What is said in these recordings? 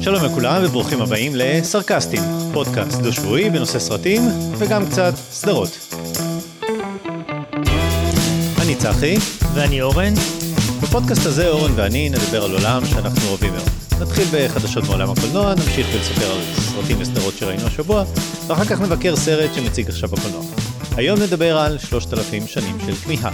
שלום לכולם וברוכים הבאים לסרקסטים, פודקאסט דו-שבועי בנושא סרטים וגם קצת סדרות. אני צחי. ואני אורן. בפודקאסט הזה אורן ואני נדבר על עולם שאנחנו אוהבים מאוד. נתחיל בחדשות מעולם הקולנוע, נמשיך ולספר על סרטים וסדרות שראינו השבוע, ואחר כך נבקר סרט שמציג עכשיו בקולנוע. היום נדבר על שלושת אלפים שנים של כמיהה.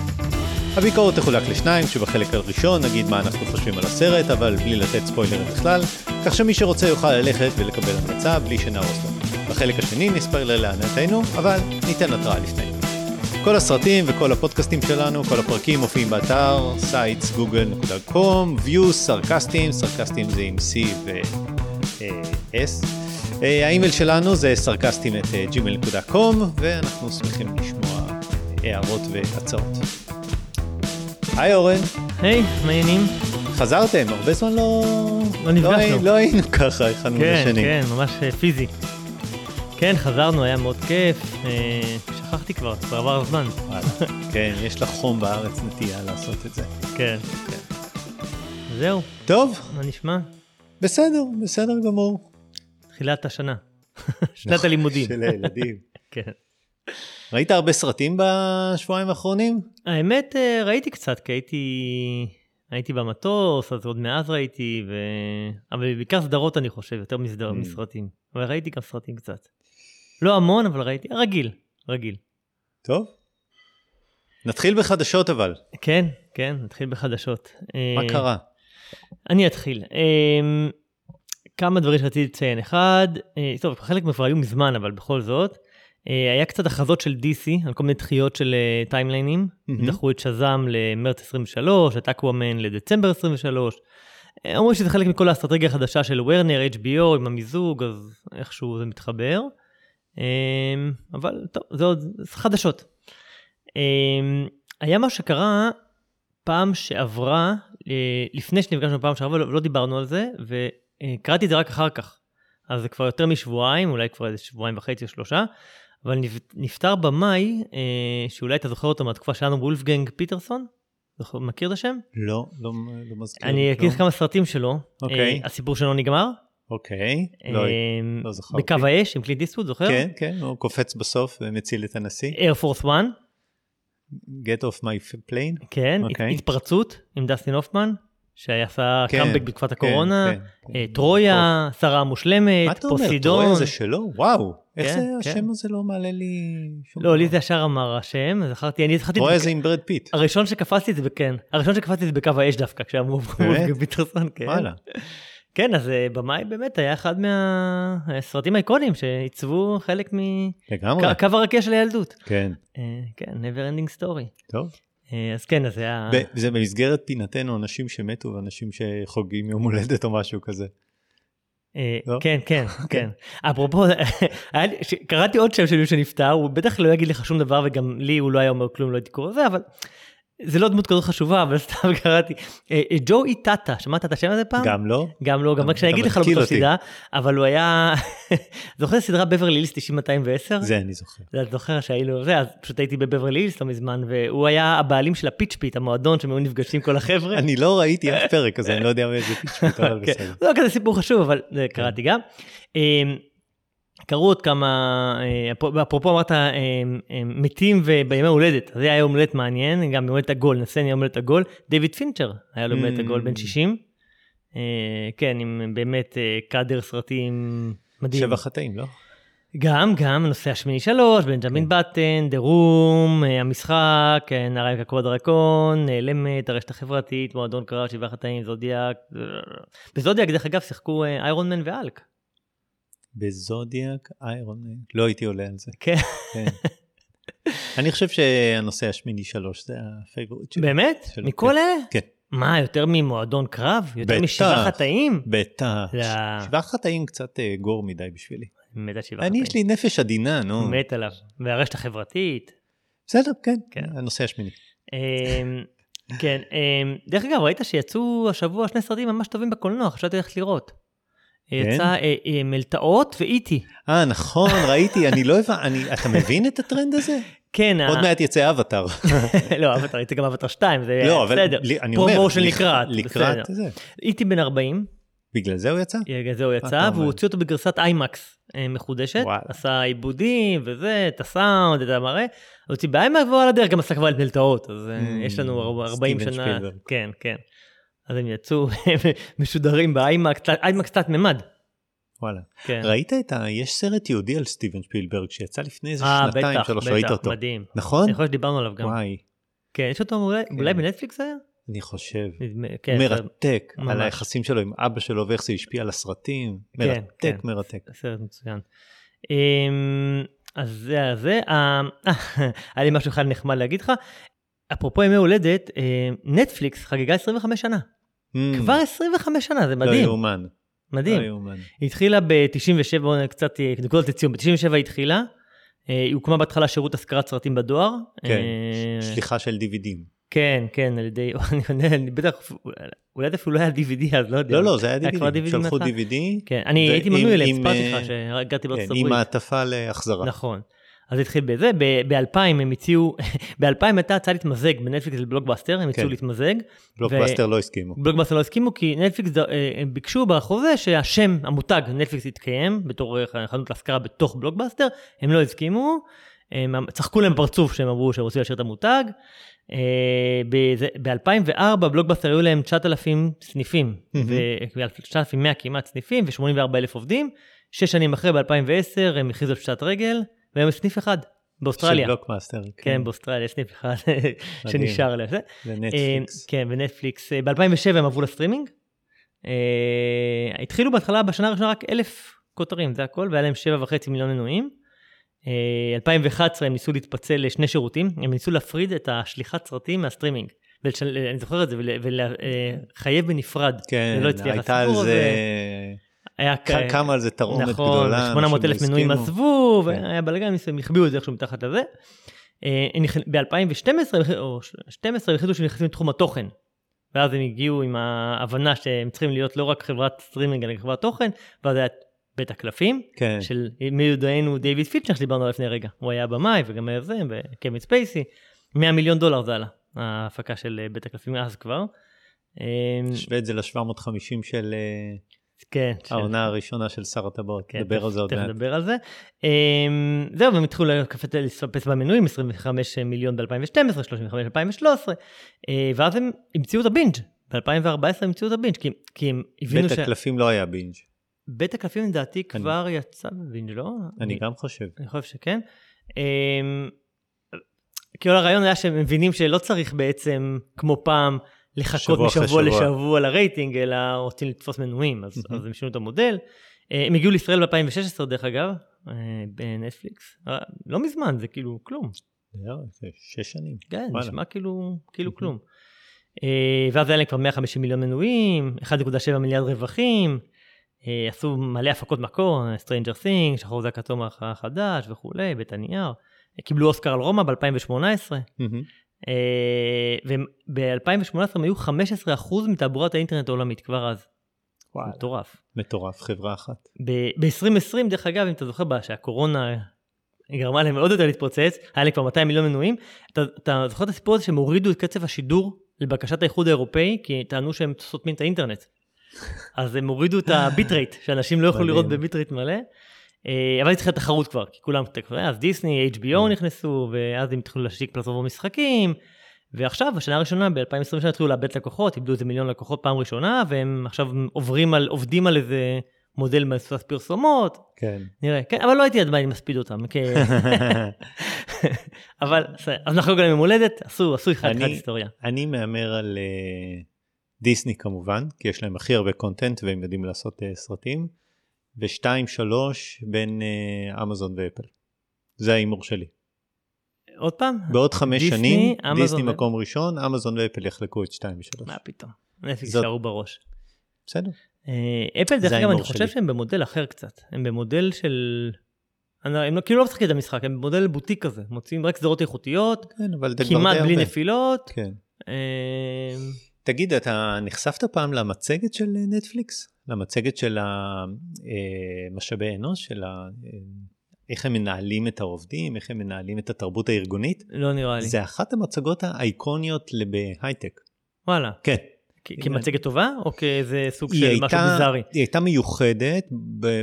הביקורת תחולק לשניים, כשבחלק הראשון נגיד מה אנחנו חושבים על הסרט, אבל בלי לתת ספוילרים בכלל, כך שמי שרוצה יוכל ללכת ולקבל המלצה בלי שנהרוס לו. בחלק השני נספר להנאתנו, אבל ניתן התראה לפני. כל הסרטים וכל הפודקאסטים שלנו, כל הפרקים מופיעים באתר sitesgoogle.com, views, סרקסטים, סרקסטים זה עם C ו-S. האימייל שלנו זה סרקסטים את gmail.com, ואנחנו שמחים לשמוע הערות והצעות. היי אורן. היי, מה העניינים? חזרתם, הרבה זמן לא... לא נפגשנו. לא היינו ככה אחד מול כן, השני. כן, ממש אה, פיזי. כן, חזרנו, היה מאוד כיף. אה, שכחתי כבר, כבר עבר הזמן. כן, יש לך חום בארץ נטייה לעשות את זה. כן. זהו, טוב, מה נשמע? בסדר, בסדר גמור. תחילת השנה. שנת נכון, הלימודים. של הילדים. כן. ראית הרבה סרטים בשבועיים האחרונים? האמת, אה, ראיתי קצת, כי הייתי... הייתי במטוס, אז עוד מאז ראיתי, ו... אבל בעיקר סדרות אני חושב, יותר מסדר, Mm. מסרטים. אבל ראיתי גם סרטים קצת. לא המון, אבל ראיתי, רגיל, רגיל. טוב. נתחיל בחדשות אבל. כן, כן, נתחיל בחדשות. מה אה, קרה? אני אתחיל. כמה דברים שרציתי לציין. אחד, אה, טוב, חלק מהם היו מזמן, אבל בכל זאת, אה, היה קצת הכרזות של DC על כל מיני דחיות של אה, טיימליינים. מהמם. דחו את שזאם למרץ 23, את אקוואמן לדצמבר 23. אה, אומרים שזה חלק מכל האסטרטגיה החדשה של ורנר, HBO עם המיזוג, אז איכשהו זה מתחבר. אמ, אבל טוב, זה עוד זה חדשות. היה מה שקרה פעם שעברה, אה, לפני שנפגשנו פעם שעברה, לא, לא דיברנו על זה, וקראתי את זה רק אחר כך. אז זה כבר יותר משבועיים, אולי כבר איזה שבועיים וחצי או שלושה, אבל נפ- נפטר במאי, אה, שאולי אתה זוכר אותו מהתקופה שלנו, וולפגנג פיטרסון? זוכר, מכיר את השם? לא, לא לא מזכיר. אני אגיד לך כמה סרטים שלו. אוקיי. אה, הסיפור שלו נגמר. אוקיי. לא, אה, לא זכרתי. בקו האש עם קלינט איסטווד, זוכר? כן, כן, הוא קופץ בסוף ומציל את הנשיא. Air Force One, Get off my plane. כן, אוקיי. הת- התפרצות עם דסטין הופמן, שעשה כן, קאמבק בתקופת כן, הקורונה, כן, כן. אה, טרויה, הסערה המושלמת, מה אתה אומר? פוסידון. טרויה זה שלו? וואו. איך כן, זה, כן. השם הזה לא מעלה לי שום לא, לי זה ישר אמר השם, זכרתי, אני זכרתי, טרויה זה עם ברד פיט. הראשון שקפצתי זה, כן, הראשון שקפצתי זה בקו האש דווקא, כשאמרו? פיטרסון, כן. וואלה. כן, אז אה, במאי באמת היה אחד מהסרטים האיקוניים שעיצבו חלק. מקו הרקיע של הילדות. כן. אה, כן, never ending story. טוב. אה, אז כן, אז זה היה... זה במסגרת פינתנו אנשים שמתו ואנשים שחוגגים יום הולדת או משהו כזה. אה, לא? כן, כן, כן. אפרופו, לי- ש- קראתי עוד שם של מישהו שנפטר, הוא בטח לא יגיד לך שום דבר, וגם לי הוא לא היה אומר כלום, לא הייתי קורא זה, אבל זה לא דמות כזאת חשובה, אבל סתם קראתי. אה, אה, ג'וי טאטה, שמעת את השם הזה פעם? גם לא? גם לא, גם רק שאני אגיד לך לא בתור אותי. סדרה, אבל הוא היה... זוכר סדרה בברלי הילס 90-210? זה אני זוכר. אתה זוכר שהיינו זה, אז פשוט הייתי בבברלי הילס לא מזמן, והוא היה הבעלים של ה Peach Pit, המועדון שהם היו נפגשים כל החבר'ה. אני לא ראיתי אף פרק אז אני לא יודע מאיזה פיצ'פוט אבל כן, בסדר. זה לא כזה סיפור חשוב, אבל זה קראתי גם. קרו עוד כמה, אה, אפ- אפרופו אמרת אה, אה, מתים ובימי הולדת, זה היה יום הולדת מעניין, גם יום הולדת עגול, נסן יום הולדת עגול, דיוויד פינצ'ר היה לו יום הולדת Mm. עגול בן 60. אה, כן, עם באמת קאדר סרטים מדהים. שבע חטאים לא? גם, גם, הנושא השמיני שלוש, בנג'מין בטן, דה רום, המשחק, אה, נערה כקרוא דרקון, נעלמת, הרשת החברתית, מועדון קרב, שבעה חטאים, זודיאק. בזודיאק, דרך אגב, שיחקו איירון מן ואלק. בזודיאק איירון מן. לא הייתי עולה על זה. כן. כן. אני חושב שהנושא השמיני שלוש זה ה favorite שלי. באמת? שלו, מכל כן. אלה? כן. מה, יותר ממועדון קרב? יותר. משבעה חטאים? בטח. שבעה חטאים קצת אה, gore מדי בשבילי. מת על שבעה אני חטאים. יש לי נפש עדינה נו. מת עליו. והרשת החברתית. בסדר כן. כן. הנושא השמיני. אמ, כן, אמ, דרך אגב, ראית שיצאו השבוע שני סרטים ממש טובים בקולנוע, חשבתי ללכת לראות. כן? יצא אה, אה, מלתעות ו E.T.. אה נכון ראיתי אני לא הבנתי אתה מבין את הטרנד הזה? כן, עוד מעט יצא אבטאר. לא, אבטר, הייתי גם אבטר 2, זה לא, אבל בסדר. אני אומר, promotion לק- לקראת, לקראת. זה. E.T. בן 40, בגלל זה הוא יצא? בגלל זה הוא יצא? והוא הוציא אותו בגרסת איימקס אה, מחודשת. עשה עיבודים וזה, את הסאונד, את המראה, הוא הוציא באיימקס והוא על הדרך גם עשה כבר את מלתעות, אז אה, Mm, יש לנו ארבע- 40 סטיבן שנה. כן, כן. אז הם יצאו משודרגים באיימקס, איימקס תלת ממד, וואלה. כן. ראית את ה... יש סרט יהודי על סטיבן שפילברג שיצא לפני איזה אה, שנתיים, בטח, שלוש, ראית בטח, אותו. מדהים. נכון? אני חושב שדיברנו עליו גם. וואי, כן, יש אותו אולי- כן. אולי בנטפליקס היה? אני חושב. נדמה- כן, זה מרתק, על ממש. היחסים שלו עם אבא שלו ואיך זה השפיע על הסרטים. כן, מרתק, כן. מרתק. סרט מצוין. אמ, אז זה זה, אה, היה לי משהו אחד נחמד להגיד לך. אפרופו ימי הולדת, אה, נטפליקס חגגה 25 שנה. Mm, כבר 25 שנה, זה לא מדהים, יאומן. לא מדהים. יאומן. היא התחילה ב-97, בואו קצת אה, נקודות לציון, ב-97 היא התחילה. אה, היא הוקמה בהתחלה שירות השכרת סרטים בדואר. כן, אה, שליחה של דיווידים. כן, כן, על ידי, אני אני בטח, אולי זה אפילו לא היה DVD אז, לא יודע. לא, לא, זה היה. DVD שלחו? דיווידי. כן, אני הייתי מנוי אליהם, עם, סיפרתי אה, לך שהגעתי בארצות כן, עם הברית. מעטפה להחזרה. נכון. אז התחיל בזה, ב-2000 הם הציעו, ב-2000 הייתה הצעה להתמזג בנטפליקס לבלוקבאסטר, הם הציעו כן. להתמזג. בלוקבאסטר לא הסכימו. בלוקבאסטר לא הסכימו כי נטפליקס אה, הם ביקשו בחוזה שהשם, המותג נטפליקס יתקיים בתור אה, חנות להשכרה בתוך בלוקבאסטר, הם לא הסכימו, הם צחקו להם בפרצוף שהם אמרו שהם רוצים להשאיר את המותג. ב-2004 בלוקבאסטר היו להם 9,000 סניפים. ו- 9,100 כמעט סניפים ו-84 אלף עובדים. שש שנים אחרי, ב-2010, הם הכריזו על פשיטת רגל, והם סניף אחד באוסטרליה. של בלוקבאסטר. כן, באוסטרליה, יש סניף אחד שנשאר עליהם. זה. לנטפליקס. אה, כן, ונטפליקס. ב-2007 הם עברו לסטרימינג. אה, התחילו בהתחלה, בשנה הראשונה רק אלף כותרים, זה הכל, והיה להם שבע וחצי מיליון מנויים. אה, 2011 הם ניסו להתפצל לשני שירותים, הם ניסו להפריד את השליחת סרטים מהסטרימינג. ולשל- אני זוכר את זה, ולחייב בנפרד. כן, לא הצליח, הייתה על זה... היה כ- על זה תרעומת נכון, גדולה. 800 אלף מנויים. עזבו, כן. והיה בלאגן, הם החביאו את זה איכשהו מתחת לזה. אה, ב-2012 או 2012 הם החליטו שהם נכנסים לתחום התוכן. ואז הם הגיעו עם ההבנה שהם צריכים להיות לא רק חברת סטרימינג, אלא חברת תוכן, ואז היה בית הקלפים, כן, של מיודענו דיוויד פינצ'ר שדיברנו עליו לפני רגע. הוא היה במאי וגם היוזם, וקווין ספייסי. 100 מיליון דולר זה עלה, ההפקה של אה, בית הקלפים אז כבר. אה, תשווה את זה ל-750 של כן. של- העונה הראשונה של שר הטבעות. כן, נדבר על זה עוד תכף מעט. נדבר על זה. אמ, זהו, והם התחילו לטפס במנויים, 25 מיליון ב-2012, 35 ב-2013, אה, ואז הם המציאו את הבינג'. ב-2014 הם המציאו את הבינג', כי, כי הם הבינו בית הקלפים לא היה בינג', בית הקלפים לדעתי כבר יצא בבינג', לא? אני גם חושב. אני חושב שכן. אמ, כאילו הרעיון היה שהם מבינים שלא צריך בעצם, כמו פעם, לחכות משבוע שבוע. לשבוע לרייטינג, אלא רוצים לתפוס מנויים, אז, מהמם. אז הם שינו את המודל. אה, הם הגיעו לישראל ב-2016 דרך אגב, אה, בנטפליקס. אה, לא מזמן, זה כאילו כלום. זה שש שנים. כן. נשמע כאילו, כאילו. כלום. ואז היה להם כבר 150 מיליון מנויים, 1.7 מיליארד רווחים, עשו מלא הפקות מקור, Stranger Things, שחור זה הכתום החדש וכולי, בית הנייר. קיבלו אוסקר על רומא ב-2018, מהמם. וב-2018 הם היו 15% מתעבורת האינטרנט העולמית, כבר אז. וואלה, מטורף. מטורף, חברה אחת. ב-2020, דרך אגב, אם אתה זוכר, בה- שהקורונה גרמה להם עוד יותר להתפוצץ, היה להם כבר 200 מיליון מנויים. אתה, אתה זוכר את הסיפור הזה שהם הורידו את קצב השידור לבקשת האיחוד האירופאי, כי טענו שהם סותמים את האינטרנט. אז הם הורידו את הביט רייט, שאנשים לא יוכלו. לראות בביט רייט מלא. אה, אבל התחילה תחרות כבר, כי כולם, אז דיסני, HBO נכנסו, ואז הם התחילו להשיק פלטפורמות משחקים. ועכשיו, בשנה הראשונה, ב-2022 התחילו לאבד לקוחות, איבדו איזה מיליון לקוחות פעם ראשונה, והם עכשיו עוברים על, עובדים על איזה מודל מבוסס פרסומות, כן. נראה, כן, אבל לא הייתי עדיין מספיד אותם, כן. אבל אז נחגוג להם יום הולדת, עשו, עשו אחד אחד היסטוריה. אני מהמר על אה, דיסני כמובן, כי יש להם הכי הרבה קונטנט והם יודעים לעשות אה, סרטים, ושתיים שלוש בין אה, אמזון ואפל. זה ההימור שלי. עוד פעם? בעוד חמש דיסני, שנים, אמזון דיסני ו- מקום ראשון, אמזון ואפל יחלקו את שתיים ושלוש. מה פתאום, נטפליקס זאת- שערו בראש. בסדר. אה, אפל, דרך אגב, אני חושב שלי. שהם במודל אחר קצת, הם במודל של... לא- הם לא- כאילו לא משחקים את המשחק, הם במודל בוטיק כזה, מוצאים רק סדרות איכותיות, כן, כמעט בלי הרבה. נפילות. כן. אה, תגיד, אתה נחשפת פעם למצגת של אה, נטפליקס? למצגת של המשאבי אנוש, של איך הם מנהלים את העובדים, איך הם מנהלים את התרבות הארגונית. לא נראה לי. זה אחת המצגות האייקוניות בהייטק. וואלה. כן. כמצגת טובה, או כאיזה סוג של הייתה, משהו ביזארי? היא הייתה מיוחדת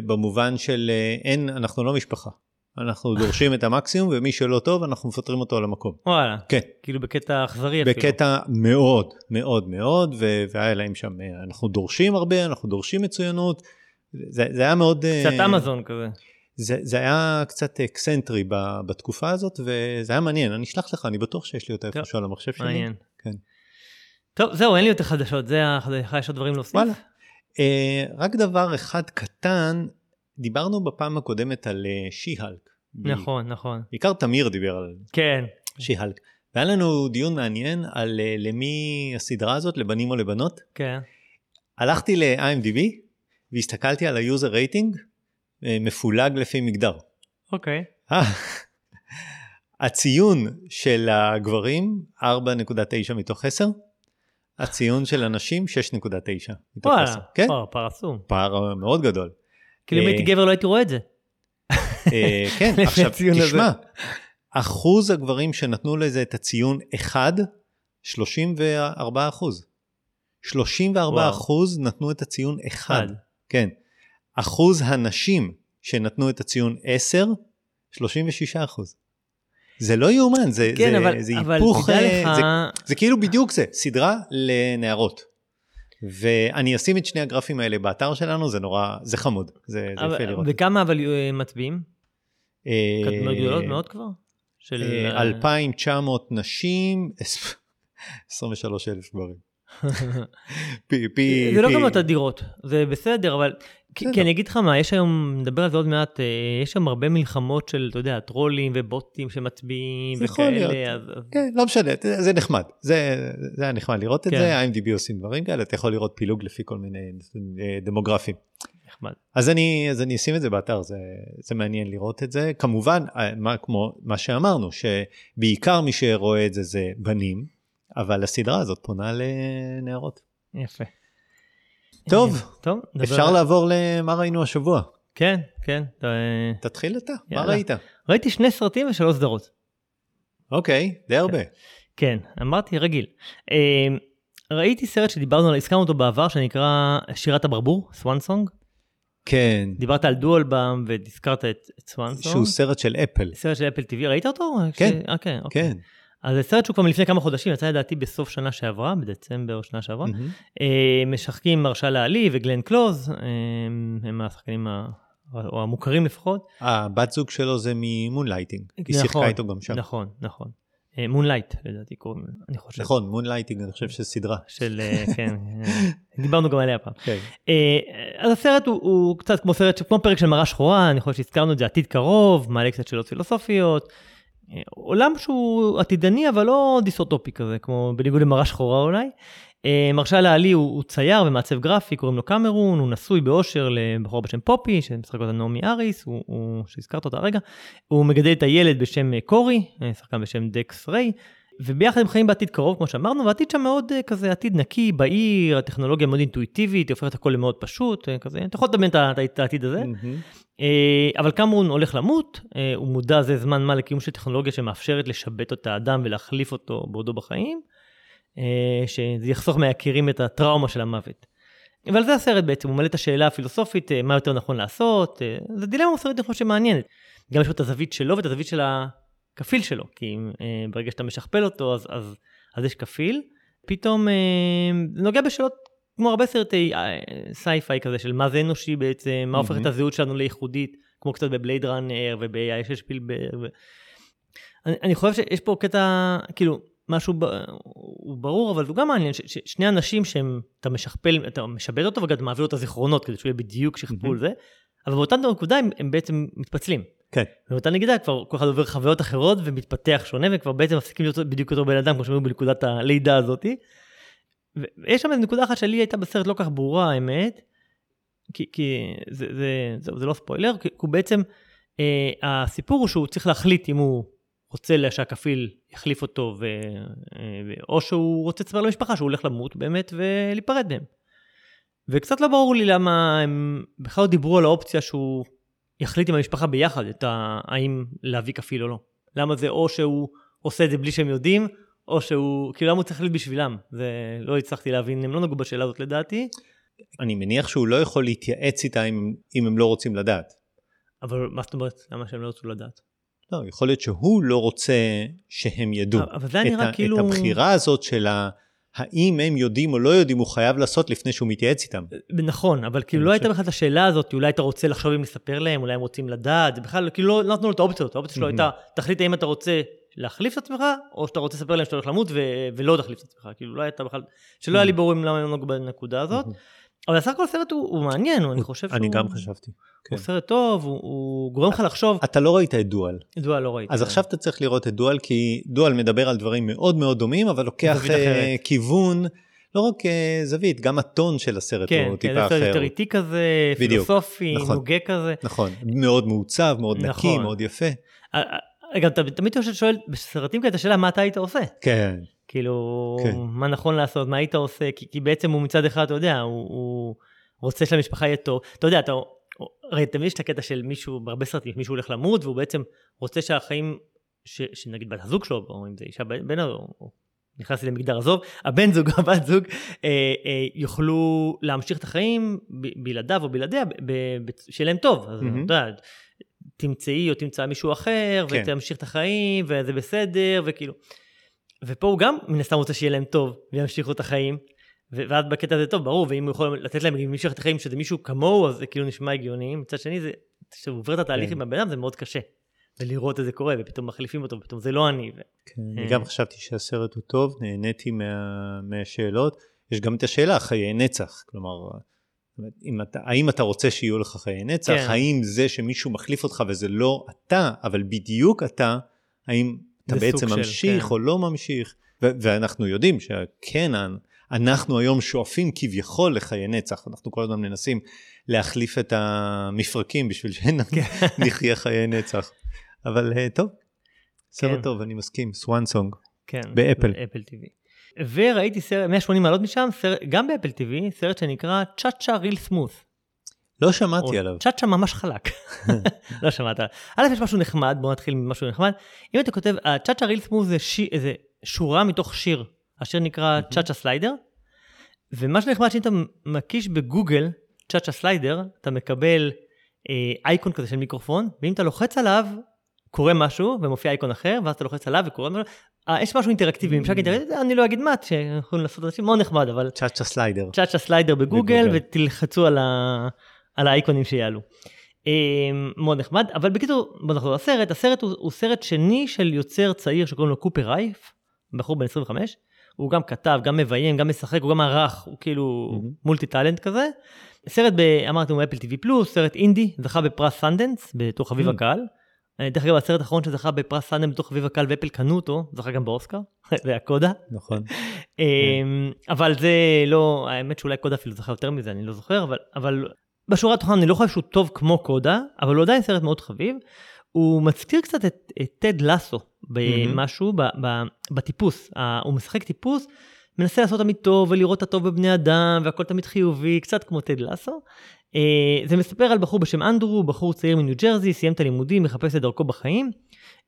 במובן של אה, אין, אנחנו לא משפחה. אנחנו דורשים את המקסימום, ומי שלא טוב, אנחנו מפטרים אותו על המקום. וואלה. כן. כאילו בקטע אכזרי אפילו. בקטע מאוד מאוד מאוד, ו- והיה להם שם, אה, אנחנו דורשים הרבה, אנחנו דורשים מצוינות. זה, זה היה מאוד... אה, קצת אמזון כזה. זה, זה היה קצת אקסנטרי ב- בתקופה הזאת, וזה היה מעניין, אני אשלח לך, אני בטוח שיש לי אותה איפשהו על המחשב שלי. מעניין. כן. טוב, זהו, אין לי יותר חדשות, זה החדשה, יש עוד דברים להוסיף? וואלה. אה, רק דבר אחד קטן, דיברנו בפעם הקודמת על אה, She-Hulk. נכון, נכון. בעיקר תמיר דיבר על כן. She-Hulk. והיה לנו דיון מעניין על אה, למי הסדרה הזאת, לבנים או לבנות. כן. הלכתי ל-IMDb והסתכלתי על ה-user rating אה, מפולג לפי מגדר. אוקיי. הציון של הגברים 4.9 מתוך 10, הציון של הנשים 6.9 מתוך 10. וואלה. כן, פער עצום. פער מאוד גדול. כאילו אם אה, הייתי גבר לא הייתי רואה את זה. אה, כן, עכשיו. תשמע, אחוז הגברים שנתנו לזה את הציון 1, 34 אחוז. 34 וואו. אחוז נתנו את הציון 1. אחד. כן. אחוז הנשים שנתנו את הציון 10, 36 אחוז. זה לא יאומן, זה, כן, זה, אבל, זה אבל היפוך, אה, לך, זה, זה כאילו בדיוק זה, סדרה לנערות. ואני אשים את שני הגרפים האלה באתר שלנו, זה נורא, זה חמוד, זה, יפה לראות. וכמה אבל אה, מצביעים? אה, קטנות גדולות מאוד כבר? של... אה, אה, 2,900 נשים, 23,000 גברים. פי, פי, זה לא פי- כמות אדירות, זה בסדר, אבל... כי אני אגיד לך מה, יש היום, נדבר על זה עוד מעט, אה, יש שם הרבה מלחמות של, אתה יודע, טרולים ובוטים שמצביעים זה יכול וכאלה, להיות. אז... כן, לא משנה, זה נחמד, זה זה היה נחמד לראות את כן. זה, ה-IMDb עושים דברים כאלה, אתה יכול לראות פילוג לפי כל מיני אה, דמוגרפים. נחמד. אז אני, אז אני אשים את זה באתר, זה, זה מעניין לראות את זה. כמובן, אה, מה, כמו מה שאמרנו, שבעיקר מי שרואה את זה זה בנים, אבל הסדרה הזאת פונה לנערות. יפה. טוב, אה, טוב, אפשר על- לעבור למה ראינו השבוע. כן, כן. אה, תתחיל אתה, מה יאללה. ראית? ראיתי שני סרטים ושלוש סדרות. אוקיי, די הרבה. כן, אמרתי רגיל. אה, ראיתי סרט שדיברנו עליו, הזכרנו אותו בעבר, שנקרא שירת הברבור, סוואן סונג. כן, דיברת על דואלבאם והזכרת את את סוואן סונג. שהוא סרט של אפל. סרט של אפל TV, ראית אותו? כן. ש... כן, אוקיי. כן. אז זה סרט שהוא כבר מלפני כמה חודשים, יצא לדעתי בסוף שנה שעברה, בדצמבר שנה שעברה. אה, משחקים מרשה לעלי וגלן קלוז, אה, הם השחקנים ה- או המוכרים לפחות. הבת זוג שלו זה ממונלייטינג, היא נכון, שיחקה איתו גם שם. נכון, נכון. מונלייט לדעתי קוראים, לזה, אני חושב. נכון, מונלייטינג, אני חושב שסדרה. של, אה, כן, אה, דיברנו גם עליה פעם. כן. אה, אז הסרט הוא, הוא קצת כמו סרט, כמו פרק של מראה שחורה, אני חושב שהזכרנו את זה עתיד קרוב, מעלה קצת שאלות פילוסופיות. עולם שהוא עתידני אבל לא דיסוטופי כזה, כמו בניגוד למראה שחורה אולי. אה, מרשה לעלי הוא, הוא צייר ומעצב גרפי, קוראים לו קמרון, הוא נשוי באושר לבחור בשם פופי, שמשחק אותה נעמי אריס, הוא, הוא, שהזכרת אותה הרגע. הוא מגדל את הילד בשם אה, קורי, אה, שחקן בשם דקס ריי. וביחד הם חיים בעתיד קרוב, כמו שאמרנו, והעתיד שם מאוד אה, כזה עתיד נקי, בהיר, הטכנולוגיה מאוד אינטואיטיבית, היא הופכת הכל למאוד פשוט, אה, כזה, אתה יכול לדמיין את העתיד הזה. אה, אבל קמרון הולך למות, הוא מודע זה זמן מה לקיום של טכנולוגיה שמאפשרת לשבט את האדם ולהחליף אותו בעודו בחיים, שזה יחסוך מהיקירים את הטראומה של המוות. ועל זה הסרט בעצם, הוא מעלה את השאלה הפילוסופית, מה יותר נכון לעשות, זו דילמה מוסרית אני חושב שמעניינת. גם יש לו את הזווית שלו ואת הזווית של הכפיל שלו, כי אה, ברגע שאתה משכפל אותו אז, אז, אז יש כפיל. פתאום אה, נוגע בשאלות כמו הרבה סרטי אה, sci-fi כזה של מה זה אנושי בעצם, מה הופך. את הזהות שלנו לייחודית, כמו קצת ב Blade Runner וב-AI של שפילברג. ו... אני, אני חושב שיש פה קטע, כאילו, משהו ב, הוא ברור, אבל הוא גם מעניין, ש- ששני אנשים שהם, אתה משכפל, אתה משבד אותו וגם מעביר לו את הזיכרונות כדי שהוא יהיה בדיוק שכפול זה, אבל באותה נקודה הם, הם בעצם מתפצלים. כן. ובאותה נגידה כבר כל אחד עובר חוויות אחרות ומתפתח שונה וכבר בעצם מפסיקים להיות בדיוק אותו בן אדם כמו שהיו בנקודת הלידה הזאתי. ויש שם איזו נקודה אחת שלי הייתה בסרט לא כך ברורה האמת, כי, כי זה, זה, זה, זה לא ספוילר, כי הוא בעצם, אה, הסיפור הוא שהוא צריך להחליט אם הוא רוצה שהכפיל יחליף אותו, ו, אה, או שהוא רוצה לספר למשפחה שהוא הולך למות באמת ולהיפרד מהם. וקצת לא ברור לי למה הם בכלל לא דיברו על האופציה שהוא יחליט עם המשפחה ביחד את ה... האם להביא כפיל או לא. למה זה או שהוא עושה את זה בלי שהם יודעים, או שהוא, כאילו למה הוא צריך להחליט בשבילם? זה לא הצלחתי להבין, הם לא נגעו בשאלה הזאת לדעתי. אני מניח שהוא לא יכול להתייעץ איתה אם, אם הם לא רוצים לדעת. אבל מה זאת אומרת? למה שהם לא רצו לדעת? לא, יכול להיות שהוא לא רוצה שהם ידעו. אבל זה נראה כאילו... את הבחירה הזאת של ה... האם הם יודעים או לא יודעים, הוא חייב לעשות לפני שהוא מתייעץ איתם. נכון, אבל כאילו לא הייתה בכלל את השאלה הזאת, אולי אתה רוצה לחשוב אם לספר להם, אולי הם רוצים לדעת, זה בכלל, כאילו לא, נתנו לו את האופציה הזאת, האופציה שלו הייתה, תחליט האם אתה רוצה להחליף את עצמך, או שאתה רוצה לספר להם שאתה הולך למות ולא תחליף את עצמך, כאילו לא הייתה בכלל, שלא היה לי ברור למה הם לא נגעו בנקודה הזאת. אבל בסך הכל הסרט הוא, הוא מעניין, אני חושב שהוא... אני גם חשבתי. הוא סרט טוב, הוא, הוא גורם לך לחשוב. אתה לא ראית את דואל. דואל לא ראיתי. אז עכשיו אתה צריך לראות את דואל, כי דואל מדבר על דברים מאוד מאוד דומים, אבל לוקח uh, כיוון, לא רק uh, זווית, גם הטון של הסרט כן, הוא כן, טיפה זה סרט אחר. יותר איטי כזה, בדיוק, פילוסופי, נכון. נוגה כזה. נכון, מאוד מעוצב, מאוד נקי, נכון. מאוד יפה. אה, אה, גם אתה תמיד שואל בסרטים כאלה את השאלה מה אתה היית עושה. כן, כאילו, כן. מה נכון לעשות, מה היית עושה, כי, כי בעצם הוא מצד אחד, אתה יודע, הוא, הוא רוצה שלמשפחה יהיה טוב. אתה יודע, אתה, הרי תמיד יש את הקטע של מישהו, בהרבה סרטים, מישהו הולך למות, והוא בעצם רוצה שהחיים, ש, שנגיד בת הזוג שלו, או אם זה אישה בן, או, נכנסתי למגדר עזוב, הבן זוג או הבת זוג, אה, אה, יוכלו להמשיך את החיים ב- בלעדיו או בלעדיה, שיהיה להם טוב. אז מהמם. אתה יודע, תמצאי או תמצא מישהו אחר, כן. ותמשיך את החיים, וזה בסדר, וכאילו. ופה הוא גם מן הסתם רוצה שיהיה להם טוב, וימשיכו את החיים. ואז בקטע הזה טוב, ברור, ואם הוא יכול לתת להם להמשיך את החיים שזה מישהו כמוהו, אז זה כאילו נשמע הגיוני. מצד שני, זה, כשהוא עובר את התהליך כן. עם הבן אדם, זה מאוד קשה. ולראות את זה קורה, ופתאום מחליפים אותו, ופתאום זה לא אני. ו... כן, אני אה. גם חשבתי שהסרט הוא טוב, נהניתי מה, מהשאלות. יש גם את השאלה, חיי נצח. כלומר, אם אתה, האם אתה רוצה שיהיו לך חיי נצח? כן. האם זה שמישהו מחליף אותך וזה לא אתה, אבל בדיוק אתה, האם אתה בעצם סוג של, ממשיך כן. או לא ממשיך? ו- ואנחנו יודעים שכן, אנחנו היום שואפים כביכול לחיי נצח. אנחנו כל הזמן מנסים להחליף את המפרקים בשביל שנחיה חיי נצח. אבל אה, טוב, סרט כן. טוב, אני מסכים, Swan Song. כן. באפל. ב Apple TV. וראיתי סרט, 180 מעלות משם, סרט, גם ב Apple TV, סרט שנקרא Cha Cha Real Smooth. לא שמעתי עליו. צ'אצ'ה ממש חלק. לא שמעת. א', יש משהו נחמד, בוא נתחיל ממשהו נחמד. אם אתה כותב, ה Cha Cha Real Smooth זה, שורה מתוך שיר. השיר נקרא Cha Cha Slider. ומה שנחמד שאם אתה מקיש בגוגל Cha Cha Slider, אתה מקבל אה, אייקון כזה של מיקרופון, ואם אתה לוחץ עליו, קורה משהו, ומופיע אייקון אחר, ואז אתה לוחץ עליו וקורה משהו. אה, יש משהו אינטראקטיבי, ממשק אינטראקטיבי, אני לא אגיד מה, שיכולים לעשות אנשים מאוד נחמד, אבל Cha Cha Slider. Cha Cha Slider בגוגל, בגוגל. ותלחצו על, ה... על האייקונים שיעלו. אה, מאוד נחמד, אבל בקיצור, בוא נחזור לסרט, הסרט הוא, הוא סרט שני של יוצר צעיר שקוראים לו קופר ראיף, בחור בן 25, הוא גם כתב, גם מביים, גם משחק, הוא גם ערך, הוא כאילו מהמם. multi talent כזה. סרט, ב, אמרתי, הוא אפל TV פלוס, סרט אינדי, זכה בפרס סנדנס, בתור חביב Mm. הקהל. אה, דרך אגב, הסרט האחרון שזכה בפרס סנדנס בתור חביב הקהל ואפל קנו אותו, זכה גם באוסקר, זה הקודה. נכון. אמ, אבל זה לא, האמת שאולי קודה אפילו זכה יותר מזה, אני לא זוכר, אבל, אבל בשורה התחתונה אני לא חושב שהוא טוב כמו קודה, אבל הוא עדיין סרט מאוד חביב. הוא מזכיר קצת את, את טד לסו במשהו, ב, ב, בטיפוס. הוא משחק טיפוס, מנסה לעשות תמיד טוב ולראות את הטוב בבני אדם, והכל תמיד חיובי, קצת כמו טד לסו. אה, זה מספר על בחור בשם אנדרו, בחור צעיר מניו ג'רזי, סיים את הלימודים, מחפש את דרכו בחיים.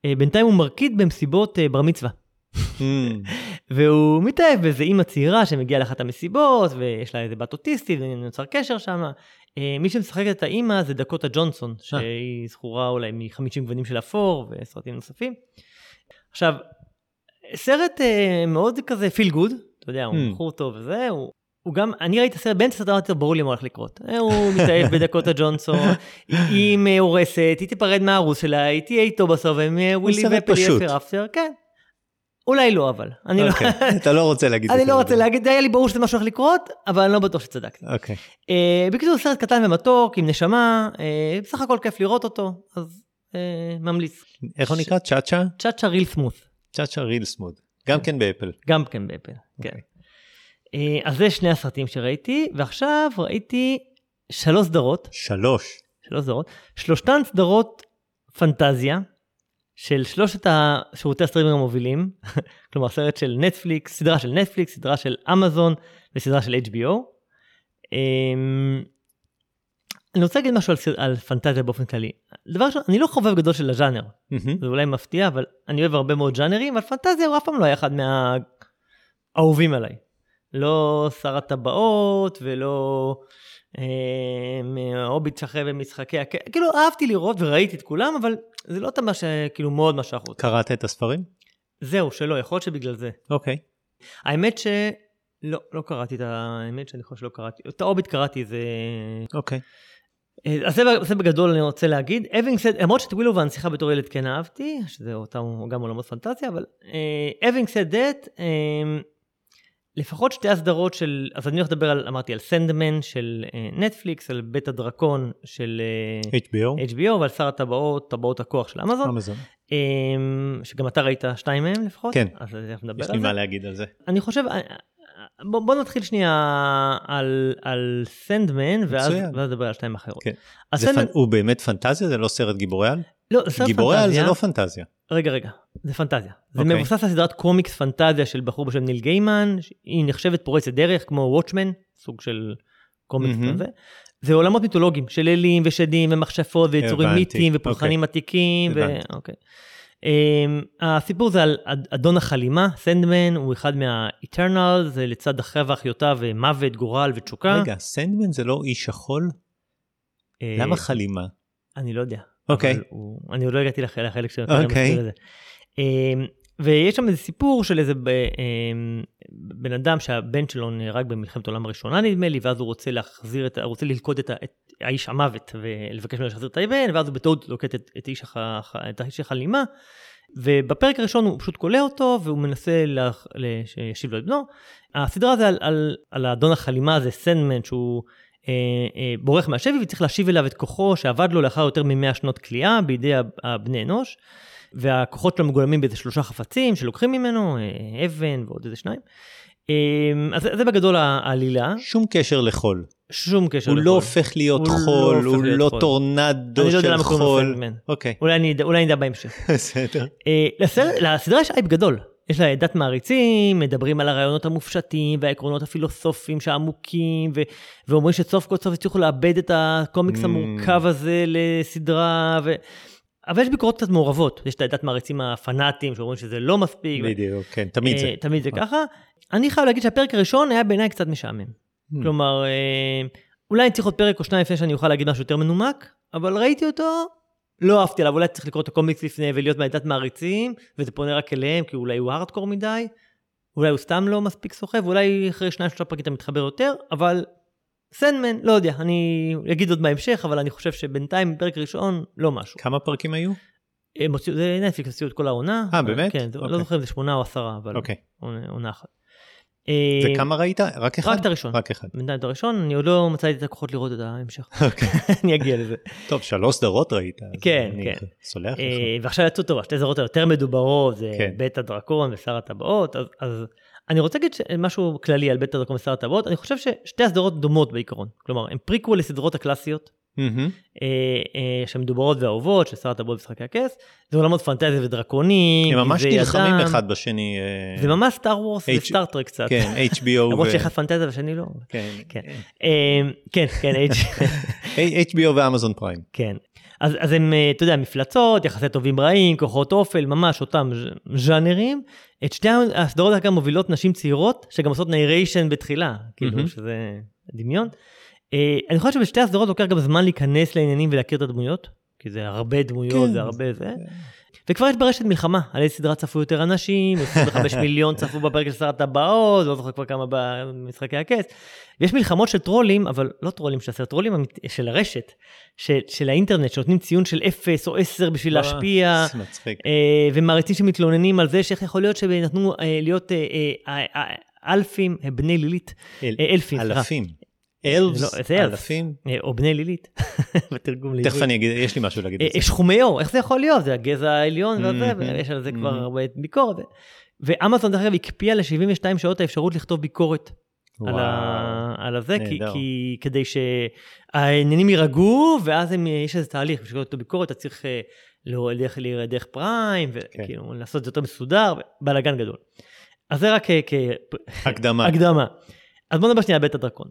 אה, בינתיים הוא מרקיד במסיבות אה, בר מצווה. והוא מתאהב באיזה אימא צעירה שמגיעה לאחת המסיבות, ויש לה איזה בת אוטיסטית, ונוצר קשר שם. אה, מי שמשחקת את האימא זה דקוטה ג'ונסון, שהיא זכורה אולי מ-50 גוונים של אפור וסרטים נוספים. עכשיו, סרט אה, מאוד כזה פיל גוד, אתה יודע, הוא Hmm. בחור טוב וזה, הוא... הוא גם, אני ראיתי את הסרט, באמצע הסרט אמרתי לו, ברור לי מה הולך לקרות. אה, הוא מתאהב בדקוטה ג'ונסון, היא מאורסת, היא תיפרד מהארוס שלה, היא תהיה איתו בסוף, הם אה, ווילי ופלי. אפר אפטר, כן. אולי לא אבל, אני לא... אוקיי, אתה לא רוצה להגיד את אני זה. לא רוצה להגיד, היה לי ברור שזה משהו הולך לקרות, אבל אני לא בטוח שצדקתי. אוקיי. אה, בקיצור, סרט קטן ומתוק, עם נשמה, אה, בסך הכל כיף לראות אותו, אז אה, ממליץ. איך הוא נקרא? Cha Cha? Cha Cha Real Smooth, Cha Cha Real Smooth. גם כן באפל. גם כן באפל, כן. אוקיי. אז זה שני הסרטים שראיתי, ועכשיו ראיתי שלוש סדרות, שלוש. שלוש סדרות, שלושתן סדרות פנטזיה, של שלושת השירותי הסטרימינג המובילים, כלומר סרט של נטפליקס, סדרה של נטפליקס, סדרה של אמזון וסדרה של HBO. אמ, אני רוצה להגיד משהו על, על פנטזיה באופן כללי. דבר ראשון, אני לא חובב גדול של הז'אנר, מהמם. זה אולי מפתיע, אבל אני אוהב הרבה מאוד ז'אנרים, אבל פנטזיה הוא אף פעם לא היה אחד מהאהובים עליי. לא שר הטבעות ולא הוביט שכב במשחקי הכ... כאילו אהבתי לראות וראיתי את כולם, אבל זה לא תמה שכאילו מאוד משך אותי. קראת את הספרים? זהו, שלא, יכול להיות שבגלל זה. אוקיי. האמת ש... לא, לא קראתי את ה... האמת שאני חושב שלא קראתי. את ההוביט קראתי, זה... אוקיי. אה, אז זה, זה בגדול אני רוצה להגיד. having said, למרות שאת ווילו והנסיכה בתור ילד כן אהבתי, שזה אותם גם עולמות פנטזיה, אבל said that, um, לפחות שתי הסדרות של, אז אני הולך לדבר על, אמרתי, על סנדמן של נטפליקס, על בית הדרקון של uh, HBO? HBO ועל שר הטבעות, טבעות הכוח של אמזון, אמזון. שגם אתה ראית שתיים מהם לפחות, כן. אז אנחנו נדבר יש על לי זה. מה להגיד על זה. אני חושב, אה, בוא, בוא נתחיל שנייה על, על סנדמן, ואז. ואז נדבר על שתיים אחרות. כן. סנדמן, פנ- הוא באמת פנטזיה? זה לא סרט גיבורי על? לא, סרט גיבורי על זה פנטזיה. לא פנטזיה. רגע, רגע, זה פנטזיה. זה אוקיי. מבוסס על סדרת קומיקס פנטזיה של בחור בשם ניל גיימן, היא נחשבת פורצת דרך, כמו וואטשמן, סוג של קומיקס מהמם. כזה. זה עולמות מיתולוגיים של אלים ושדים ומכשפות ויצורים מיתיים ופולחנים עתיקים. ו... הבנתי. Um, הסיפור זה על אד- אדון החלימה, סנדמן, הוא אחד מה-Eternal, זה לצד אחיה ואחיותיו מוות, גורל ותשוקה. רגע, סנדמן זה לא איש שחול? אה, למה חלימה? אני לא יודע. אוקיי. הוא- אני עוד לא הגעתי לח- לחלק של אוקיי. אמ, ויש שם איזה סיפור של איזה ב- אמ, בן אדם שהבן שלו נהרג במלחמת העולם הראשונה נדמה לי, ואז הוא רוצה להחזיר את, רוצה ללכוד את, את האיש המוות ולבקש ממנו להחזיר את הבן, ואז הוא בטעות לוקט את, את, איש הח, את האיש החלימה. ובפרק הראשון הוא פשוט כולא אותו והוא מנסה לה, שישיב לו את בנו. הסדרה זה על, על, על האדון החלימה הזה, סנדמן, שהוא אה, אה, בורח מהשבי וצריך להשיב אליו את כוחו שאבד לו לאחר יותר מ-100 שנות כליאה בידי הב- הבני אנוש. והכוחות שלו מגולמים באיזה שלושה חפצים שלוקחים ממנו, אה, אבן ועוד איזה שניים. אה, אז זה- בגדול העלילה, שום קשר לחול. שום קשר הוא לא לחול. הופך להיות הוא לא חול, הופך הוא להיות לא חול. טורנדו אני לא יודע של למה קוראים לו חול. סנדמן. אוקיי, אולי אני אדע- אולי אני אדע בהמשך. בסדר. אה, לסדרה יש אייפ גדול. יש לה עדת מעריצים, מדברים על הרעיונות המופשטים והעקרונות הפילוסופיים שהעמוקים, ו- ואומרים שסוף כל סוף הצליחו לאבד את הקומיקס Mm. המורכב הזה לסדרה, ו... אבל יש ביקורות קצת מעורבות. יש את העדת מעריצים הפנאטים שאומרים שזה לא מספיק. בדיוק, כן, תמיד זה. אה, תמיד זה ככה. אני חייב להגיד שהפרק הראשון היה בעיניי קצת משעמם. Hmm. כלומר, אה, אולי אני צריך עוד פרק או שניים לפני שאני אוכל להגיד משהו יותר מנומק, אבל ראיתי אותו, לא אהבתי עליו, אולי צריך לקרוא את הקומיקס לפני ולהיות מעדת מעריצים, וזה פונה רק אליהם, כי אולי הוא הארדקור מדי, אולי הוא סתם לא מספיק סוחב, אולי אחרי שניים שלושה פרקים אתה מתחבר יותר, אבל סנדמן, לא יודע, אני אגיד עוד בהמשך, אבל אני חושב שבינתיים פרק ראשון, לא משהו. כמה פרקים היו? הם הוציאו- זה נטפליקס הוציאו את כל העונה. אה, באמת? כן, זה- לא אוקיי. זוכר אם זה שמונה או עשרה, אבל אוקיי. עונה עונה אחת. אה, וכמה ראית? רק אחד? רק את הראשון. רק אחד. בינתיים את הראשון, אני עוד לא מצאתי את הכוחות לראות את ההמשך. אוקיי. אני אגיע לזה. טוב, שלוש סדרות ראית. אז כן, אני כן. סולח לך. אה, ועכשיו יצאו טוב, השתי זרות היותר מדוברות, זה כן. בית הדרקון ושר הטבעות, אז אני רוצה להגיד משהו כללי על בית הדרקון ושר הטבעות, אני חושב ששתי הסדרות דומות בעיקרון. כלומר, הם פריקוול לסדרות הקלאסיות, מהמם. אה, אה, שמדוברות ואהובות, של שר הטבעות ומשחקי הכס, זה עולמות פנטזיה ודרקונים, הם ממש נלחמים. אחד בשני. אה, זה ממש סטאר וורס H- וסטארטרק קצת. כן, HBO. למרות ו- שאחד פנטזיה והשני לא. כן. כן. אה, כן, כן, HBO ואמזון פריים. כן. אז, אז הם, אה, אתה יודע, מפלצות, יחסי טובים רעים, כוחות אופל, ממש אותם ז'אנרים. את שתי הסדרות אגב מובילות נשים צעירות, שגם עושות narration בתחילה, כאילו, מהמם. שזה דמיון. אה, אני חושב שבשתי הסדרות לוקח גם זמן להיכנס לעניינים ולהכיר את הדמויות, כי זה הרבה דמויות, כן. זה הרבה זה. וכבר יש ברשת מלחמה, על איזה סדרה צפו יותר אנשים, 25 מיליון צפו בפרק של שר הטבעות, לא זוכר כבר כמה במשחקי הכס. ויש מלחמות של טרולים, אבל לא טרולים של הסרט, טרולים של הרשת, של, של האינטרנט, שנותנים ציון של 0 או 10 בשביל להשפיע, זה מצחיק. אה, ומעריצים שמתלוננים על זה שאיך יכול להיות שנתנו אה, להיות אה, אלפים, בני לילית, אל- אלפים. אלפים. אלפס, לא. אלפים. אה, או בני לילית, בתרגום לעברית. תכף אני אגיד, יש לי משהו להגיד על אה, זה. שחומי עור, איך זה יכול להיות? זה הגזע העליון וזה, Mhm. ויש על זה כבר Mhm. הרבה ביקורת. ואמזון דרך אגב הקפיאה ל-72 שעות האפשרות לכתוב ביקורת על, ה... על הזה, כי. כי כדי שהעניינים יירגעו, ואז הם, יש איזה תהליך, בשביל לכתוב ביקורת אתה צריך אה, לא, דרך, פריים, כן. וכאילו לעשות את זה יותר מסודר, בלאגן גדול. אז זה רק כ- הקדמה. כהקדמה. אז בוא נדבר שנייה על בית הדרקון.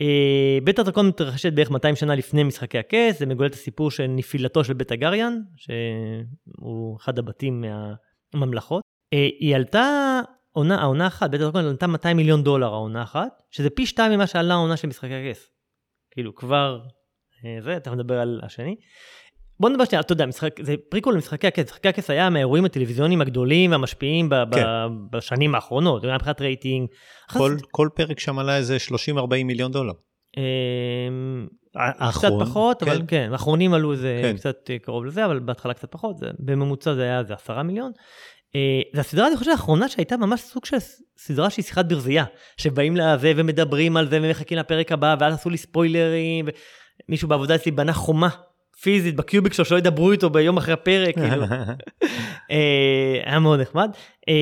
אה, בית הדרקון מתרחשת בערך 200 שנה לפני משחקי הכס, זה מגולל את הסיפור של נפילתו של בית טארגריאן, שהוא אחד הבתים מהממלכות. אה, היא עלתה, עונה, העונה אחת, בית הדרקון עלתה 200 מיליון דולר העונה אחת, שזה פי שתיים ממה שעלה העונה של משחקי הכס. כאילו כבר, אה, זה, תכף נדבר על השני. בוא נדבר שנייה, אתה יודע, משחק, זה פריקול למשחקי הכס, משחקי הכס היה מהאירועים הטלוויזיוניים הגדולים והמשפיעים ב, כן. ב, בשנים האחרונות, מבחינת רייטינג. כל, אחת... כל פרק שם עלה איזה 30-40 מיליון דולר. אמ, קצת פחות, כן. אבל כן, האחרונים עלו איזה כן. קצת קרוב לזה, אבל בהתחלה קצת פחות, זה, בממוצע זה היה איזה 10 מיליון. אה, זו הסדרה, אני חושב, האחרונה שהייתה ממש סוג של סדרה שהיא שיחת ברזייה, שבאים לזה ומדברים על זה ומחכים לפרק הבא, ואז עשו לי ספוילרים, ומישהו בעבודה אצלי בנה חומה פיזית בקיוביק שלו שלא ידברו איתו ביום אחרי הפרק, כאילו. אה, היה מאוד נחמד. אה,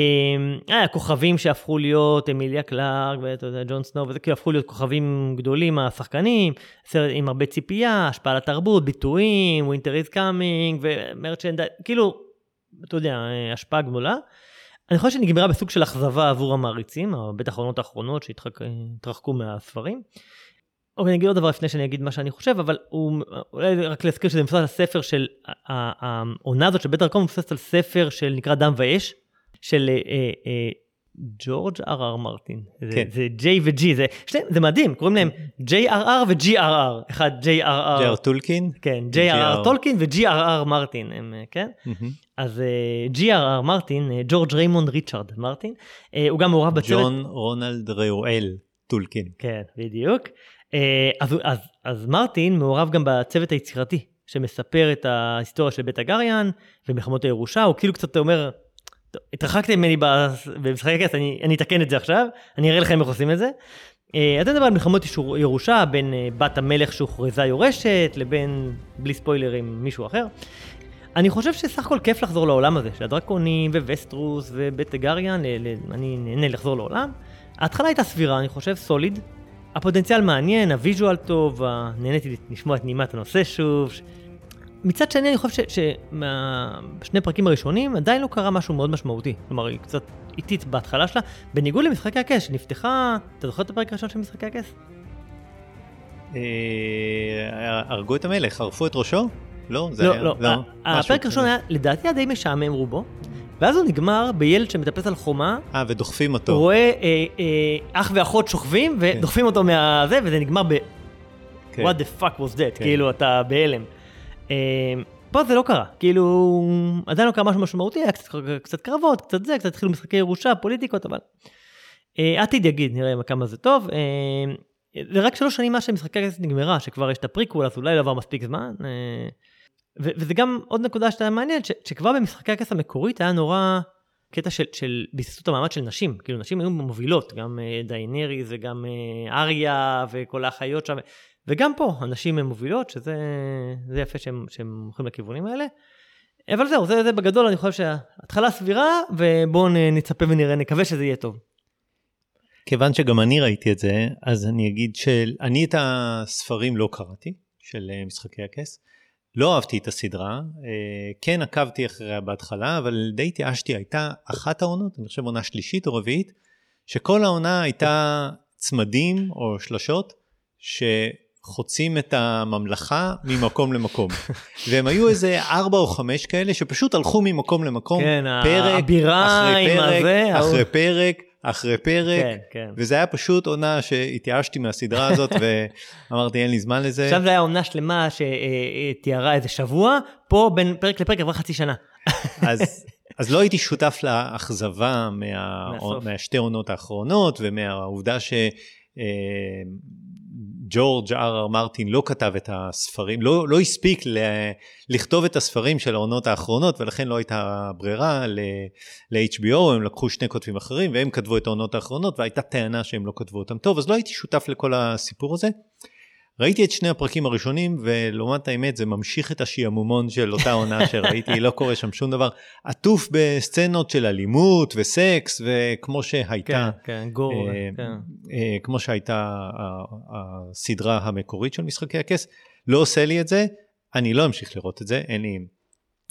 היה כוכבים שהפכו להיות אמיליה קלארק ואתה יודע, ג'ון סנואו וזה כאילו הפכו להיות כוכבים גדולים השחקנים, סרט עם הרבה ציפייה, השפעה על התרבות, ביטויים, winter is coming ו merchandise, כאילו, אתה יודע, אה, השפעה גדולה. אני חושב שנגמרה בסוג של אכזבה עבור המעריצים, בטח העונות האחרונות שהתרחקו מהספרים. אוקיי, אני אגיד עוד דבר לפני שאני אגיד מה שאני חושב, אבל הוא, אולי רק להזכיר שזה מבוסס על ספר של, העונה הזאת של בית דרקון מבוססת על ספר של נקרא דם ואש, של אה, אה, ג'ורג' R R מרטין. כן. זה J ו-G, זה, שני, זה מדהים, קוראים להם JRR ו-GRR, אחד JRR. J R טולקין? כן, JRR טולקין ו-GRR מרטין, הם, כן? אז אה, GRR מרטין, ג'ורג' ריימונד ריצ'רד מרטין, אה, הוא גם מעורב בצוות... ג'ון רונלד רעואל טולקין. כן, בדיוק. אה, אז, אז, אז מרטין מעורב גם בצוות היצירתי, שמספר את ההיסטוריה של בית הגריאן ומלחמות הירושה, הוא כאילו קצת אומר, התרחקתם ממני במשחקי הכס, אני, אני אתקן את זה עכשיו, אני אראה לכם איך עושים את זה. אה, אתה מדבר על מלחמות ירושה בין אה, בת המלך שהוכרזה יורשת לבין, בלי ספוילרים, מישהו אחר. אני חושב שסך הכל כיף לחזור לעולם הזה, של הדרקונים וווסטרוס ובית הגריאן, אני נהנה לחזור לעולם. ההתחלה הייתה סבירה, אני חושב, סוליד, הפוטנציאל מעניין, הוויז'ואל טוב, נהניתי לשמוע את נימת הנושא שוב. מצד שני, אני חושב שבשני הפרקים הראשונים עדיין לא קרה משהו מאוד משמעותי. כלומר, היא קצת איטית בהתחלה שלה, בניגוד למשחקי הכס, שנפתחה... אתה זוכר את הפרק הראשון של משחקי הכס? אה, הרגו את המלך, ערפו את ראשו? לא, זה לא, היה... לא, לא. הפרק הראשון היה, לדעתי, היה די משעמם רובו. ואז הוא נגמר בילד שמטפס על חומה. אה, ודוחפים אותו. הוא רואה אה, אה, אח ואחות שוכבים, כן. ודוחפים כן. אותו מהזה, וזה נגמר ב... כן. What the fuck was that? כן. כאילו, אתה בהלם. אה, פה זה לא קרה, כאילו, עדיין לא קרה משהו משמעותי, היה קצת, קצת קרבות, קצת זה, קצת התחילו משחקי ירושה, פוליטיקות, אבל... אה, עתיד יגיד, נראה כמה זה טוב. אה, זה רק שלוש שנים מאז שמשחקי הכנסת נגמרה, שכבר יש את הפריקול, אז אולי לא עבר מספיק זמן. אה, וזה גם עוד נקודה שאתה מעניין, ש- שכבר במשחקי הכס המקורית היה נורא קטע של, של ביססות המעמד של נשים, כאילו נשים היו מובילות, גם uh, דיינריס וגם uh, אריה וכל האחיות שם, וגם פה הנשים הן מובילות, שזה יפה שהם, שהם הולכים לכיוונים האלה. אבל זהו, זה, זה בגדול, אני חושב שההתחלה סבירה, ובואו נצפה ונראה, נקווה שזה יהיה טוב. כיוון שגם אני ראיתי את זה, אז אני אגיד שאני את הספרים לא קראתי, של משחקי הכס. לא אהבתי את הסדרה, אה, כן עקבתי אחריה בהתחלה, אבל די התייאשתי, הייתה אחת העונות, אני חושב עונה שלישית או רביעית, שכל העונה הייתה צמדים או שלשות, שחוצים את הממלכה ממקום למקום. והם היו איזה ארבע או חמש כאלה שפשוט הלכו ממקום למקום, כן, פרק הבירה אחרי פרק, הזה, אחרי פרק, אחרי פרק, כן, כן. וזה היה פשוט עונה שהתייאשתי מהסדרה הזאת ואמרתי אין לי זמן לזה. עכשיו זה היה עונה שלמה שתיארה איזה שבוע, פה בין פרק לפרק עברה חצי שנה. אז, אז לא הייתי שותף לאכזבה מה, מהשתי עונות האחרונות ומהעובדה ש... ג'ורג' אר אר מרטין לא כתב את הספרים, לא, לא הספיק ל, לכתוב את הספרים של העונות האחרונות ולכן לא הייתה ברירה ל-HBO, הם לקחו שני כותבים אחרים והם כתבו את העונות האחרונות והייתה טענה שהם לא כתבו אותם טוב, אז לא הייתי שותף לכל הסיפור הזה. ראיתי את שני הפרקים הראשונים, ולעומת האמת זה ממשיך את השעמומון של אותה עונה שראיתי, לא קורה שם שום דבר. עטוף בסצנות של אלימות וסקס, וכמו שהייתה, כן, כן, גור, אה, כן. אה, כמו שהייתה הסדרה המקורית של משחקי הכס, לא עושה לי את זה, אני לא אמשיך לראות את זה, אין לי,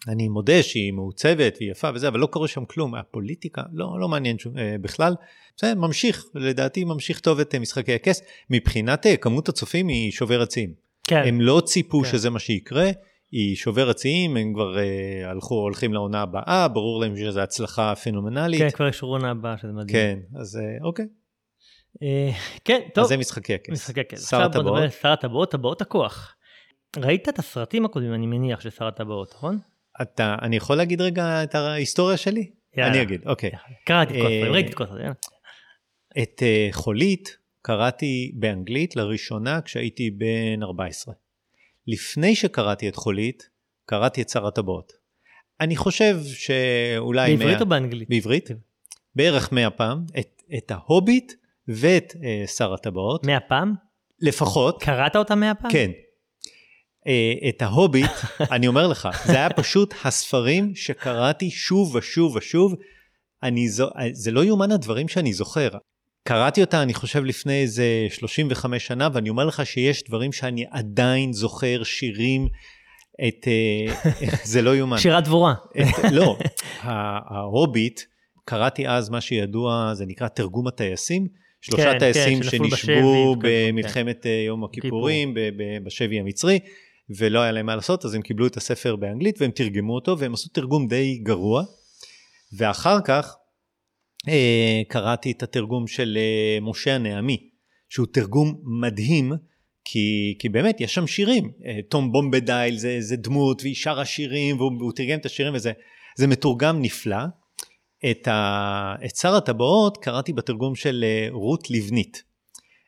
אני מודה שהיא מעוצבת והיא יפה וזה, אבל לא קורה שם כלום, הפוליטיקה לא, לא מעניין שום, אה, בכלל. זה ממשיך, לדעתי ממשיך טוב את אה, משחקי הכס. מבחינת אה, כמות הצופים היא שוברת שיאים. כן. הם לא ציפו כן. שזה מה שיקרה, היא שוברת שיאים, הם כבר אה, הלכו, הולכים לעונה הבאה, ברור להם שזו הצלחה פנומנלית. כן, כבר יש רונה הבאה, שזה מדהים. כן, אז אה, אוקיי. אה, כן, טוב. אז זה משחקי הכס. משחקי כס. שר הטבעות. שר הטבעות, טבעות הכוח. ראית את הסרטים הקודמים, אני מניח, של שר הטבעות, נכון? אתה, אני יכול להגיד רגע את ההיסטוריה שלי? יאללה. אני אגיד, אוקיי. קראתי את כל אה, ראיתי את כל יאללה. את אה, חולית קראתי באנגלית לראשונה כשהייתי בן 14. לפני שקראתי את חולית, קראתי את שר הטבעות. אני חושב שאולי... בעברית 100 או באנגלית? בעברית? בערך 100 פעם. את, את ההוביט ואת אה, שר הטבעות. מאה פעם? לפחות. קראת אותה מאה פעם? כן. אה, את ההוביט, אני אומר לך, זה היה פשוט הספרים שקראתי שוב ושוב ושוב. אני זו, זה לא יאומן הדברים שאני זוכר. קראתי אותה, אני חושב, לפני איזה 35 שנה, ואני אומר לך שיש דברים שאני עדיין זוכר, שירים, את... אה, זה לא יאומן. שירת דבורה. את, לא, ההוביט, קראתי אז מה שידוע, זה נקרא תרגום הטייסים. שלושה כן, טייסים כן, שנפלו בשבי שנשבו וכאלו, במלחמת אה, יום הכיפורים בשבי המצרי, ולא היה להם מה לעשות, אז הם קיבלו את הספר באנגלית והם תרגמו אותו, והם עשו תרגום די גרוע. ואחר כך אה, קראתי את התרגום של אה, משה הנעמי, שהוא תרגום מדהים, כי, כי באמת יש שם שירים. אה, תום בומבדייל זה, זה דמות, והיא שרה שירים, והוא, והוא תרגם את השירים וזה זה מתורגם נפלא. את, ה, את שר הטבעות קראתי בתרגום של אה, רות לבנית.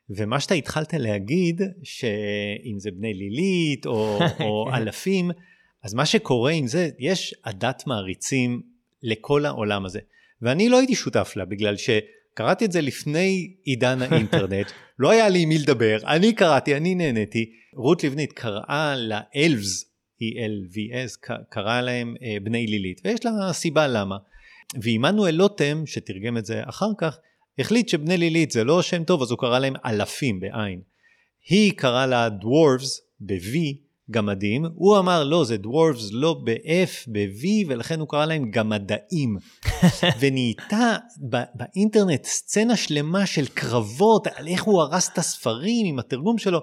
ומה שאתה התחלת להגיד, שאם זה בני לילית או, או אלפים, אז מה שקורה עם זה, יש עדת מעריצים לכל העולם הזה. ואני לא הייתי שותף לה, בגלל שקראתי את זה לפני עידן האינטרנט, לא היה לי עם מי לדבר, אני קראתי, אני נהניתי. רות לבנית קראה לאלווס, E-L-V-S, קראה להם אה, בני לילית, ויש לה סיבה למה. ועמנואל לוטם, שתרגם את זה אחר כך, החליט שבני לילית זה לא שם טוב, אז הוא קרא להם אלפים בעין. היא קראה לה דוורבס ב-V, גמדים, הוא אמר לא, זה דוורבס לא ב-F, ב-V, ולכן הוא קרא להם גמדאים. ונהייתה ב- באינטרנט סצנה שלמה של קרבות על איך הוא הרס את הספרים עם התרגום שלו.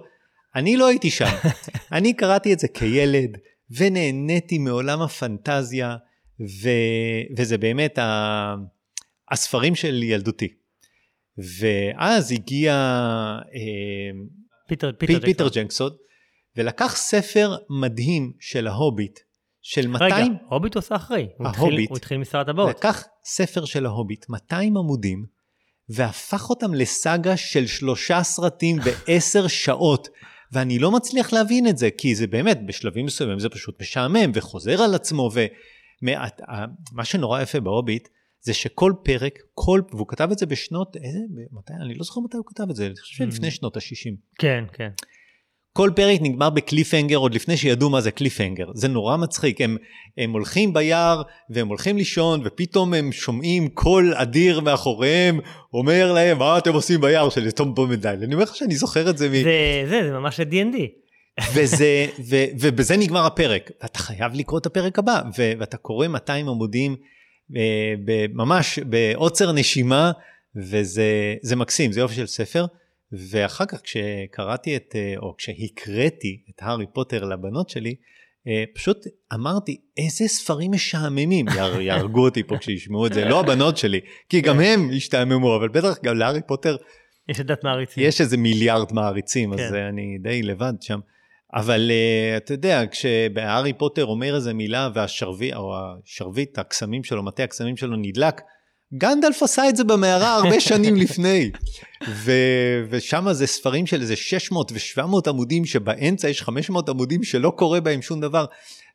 אני לא הייתי שם. אני קראתי את זה כילד, ונהניתי מעולם הפנטזיה, ו... וזה באמת ה... הספרים של ילדותי. ואז הגיע אה, פיטר, פי- פיטר, פיטר ג'קסון. ג'נקסון, ולקח ספר מדהים של ההוביט, של רגע, 200, הוביט הוא עשה אחרי. הוא התחיל- ההוביט. הוא התחיל משר הטבעות. לקח ספר של ההוביט, 200 עמודים, והפך אותם לסאגה של שלושה סרטים בעשר שעות. ואני לא מצליח להבין את זה, כי זה באמת, בשלבים מסוימים זה פשוט משעמם וחוזר על עצמו, ומעט, מה שנורא יפה בהוביט, זה שכל פרק, כל, והוא כתב את זה בשנות, איזה, מתי, אני לא זוכר מתי הוא כתב את זה, אני חושב שלפני שנות ה-60. כן, כן. כל פרק נגמר ב cliffhanger עוד לפני שידעו מה זה cliffhanger. זה נורא מצחיק, הם, הם הולכים ביער והם הולכים לישון ופתאום הם שומעים קול אדיר מאחוריהם אומר להם מה אתם עושים ביער של תום בומבדיל. אני אומר לך שאני זוכר את זה, מ... זה, זה, זה ממש D&D. וזה, ו, ובזה נגמר הפרק. ואתה חייב לקרוא את הפרק הבא ו, ואתה קורא 200 עמודים ממש בעוצר נשימה וזה זה מקסים, זה יופי של ספר. ואחר כך כשקראתי את, או כשהקראתי את הארי פוטר לבנות שלי, אה, פשוט אמרתי, איזה ספרים משעממים, יהר- יהרגו אותי פה כשישמעו את זה, לא הבנות שלי, כי גם הם השתעממו, אבל בטח גם להארי פוטר יש עדת מעריצים. יש איזה מיליארד מעריצים, אז כן. אה, אני די לבד שם. אבל uh, אתה יודע, כשהארי פוטר אומר איזה מילה והשרביט, או השרביט, הקסמים שלו, מטה הקסמים שלו נדלק, גנדלף עשה את זה במערה הרבה שנים לפני. ו- ושם זה ספרים של איזה 600 ו-700 עמודים, שבאמצע יש 500 עמודים שלא קורה בהם שום דבר.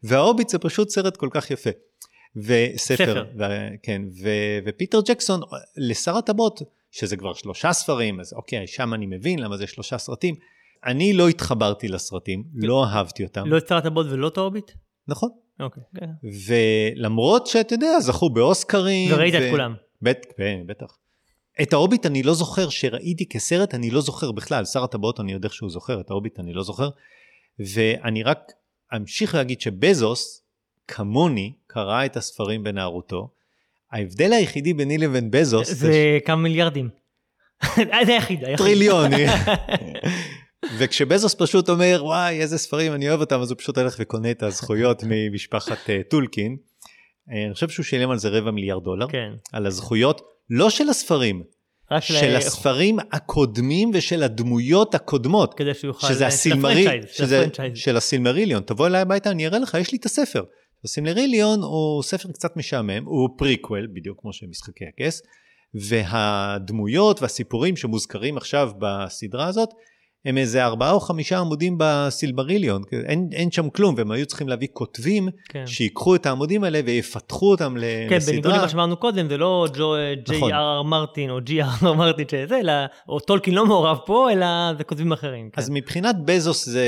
וההוביט זה פשוט סרט כל כך יפה. וספר, ספר. ו- כן, ו- ופיטר ג'קסון, לשר הטבעות, שזה כבר שלושה ספרים, אז אוקיי, שם אני מבין למה זה שלושה סרטים. אני לא התחברתי לסרטים, לא אהבתי אותם, לא את הטבעות ולא את ההוביט? נכון. אוקיי. כן. ולמרות שאתה יודע, זכו באוסקרים. וראית את כולם. כן, בטח. את ההוביט אני לא זוכר שראיתי כסרט, אני לא זוכר בכלל, שר הטבעות אני יודע שהוא זוכר, את ההוביט אני לא זוכר. ואני רק אמשיך להגיד שבזוס כמוני קרא את הספרים בנערותו. ההבדל היחידי ביני לבין בזוס זה כמה מיליארדים. זה היחיד, היחיד. טריליון. וכש בזוס פשוט אומר וואי איזה ספרים אני אוהב אותם אז הוא פשוט הולך וקונה את הזכויות ממשפחת אה, טולקין. אה, אני חושב שהוא שילם על זה רבע מיליארד דולר. כן. על הזכויות לא של הספרים. של הספרים הקודמים ושל הדמויות הקודמות. כדי שהוא יוכל... שזה הסילמרי... שזה. של הסילמריליון. תבוא אליי הביתה אני אראה לך יש לי את הספר. הסילמריליון הוא ספר קצת משעמם הוא פריקוול בדיוק כמו שמשחקי הכס. והדמויות והסיפורים שמוזכרים עכשיו בסדרה הזאת הם איזה ארבעה או חמישה עמודים בסילבריליון, אין, אין שם כלום, והם היו צריכים להביא כותבים כן. שיקחו את העמודים האלה ויפתחו אותם כן, לסדרה. בניגוד למה שאמרנו קודם, זה לא ג'יי נכון. אר מרטין או ג'י אר מרטין שזה, אלא, או טולקין לא מעורב פה, אלא זה כותבים אחרים. כן. אז מבחינת בזוס זה,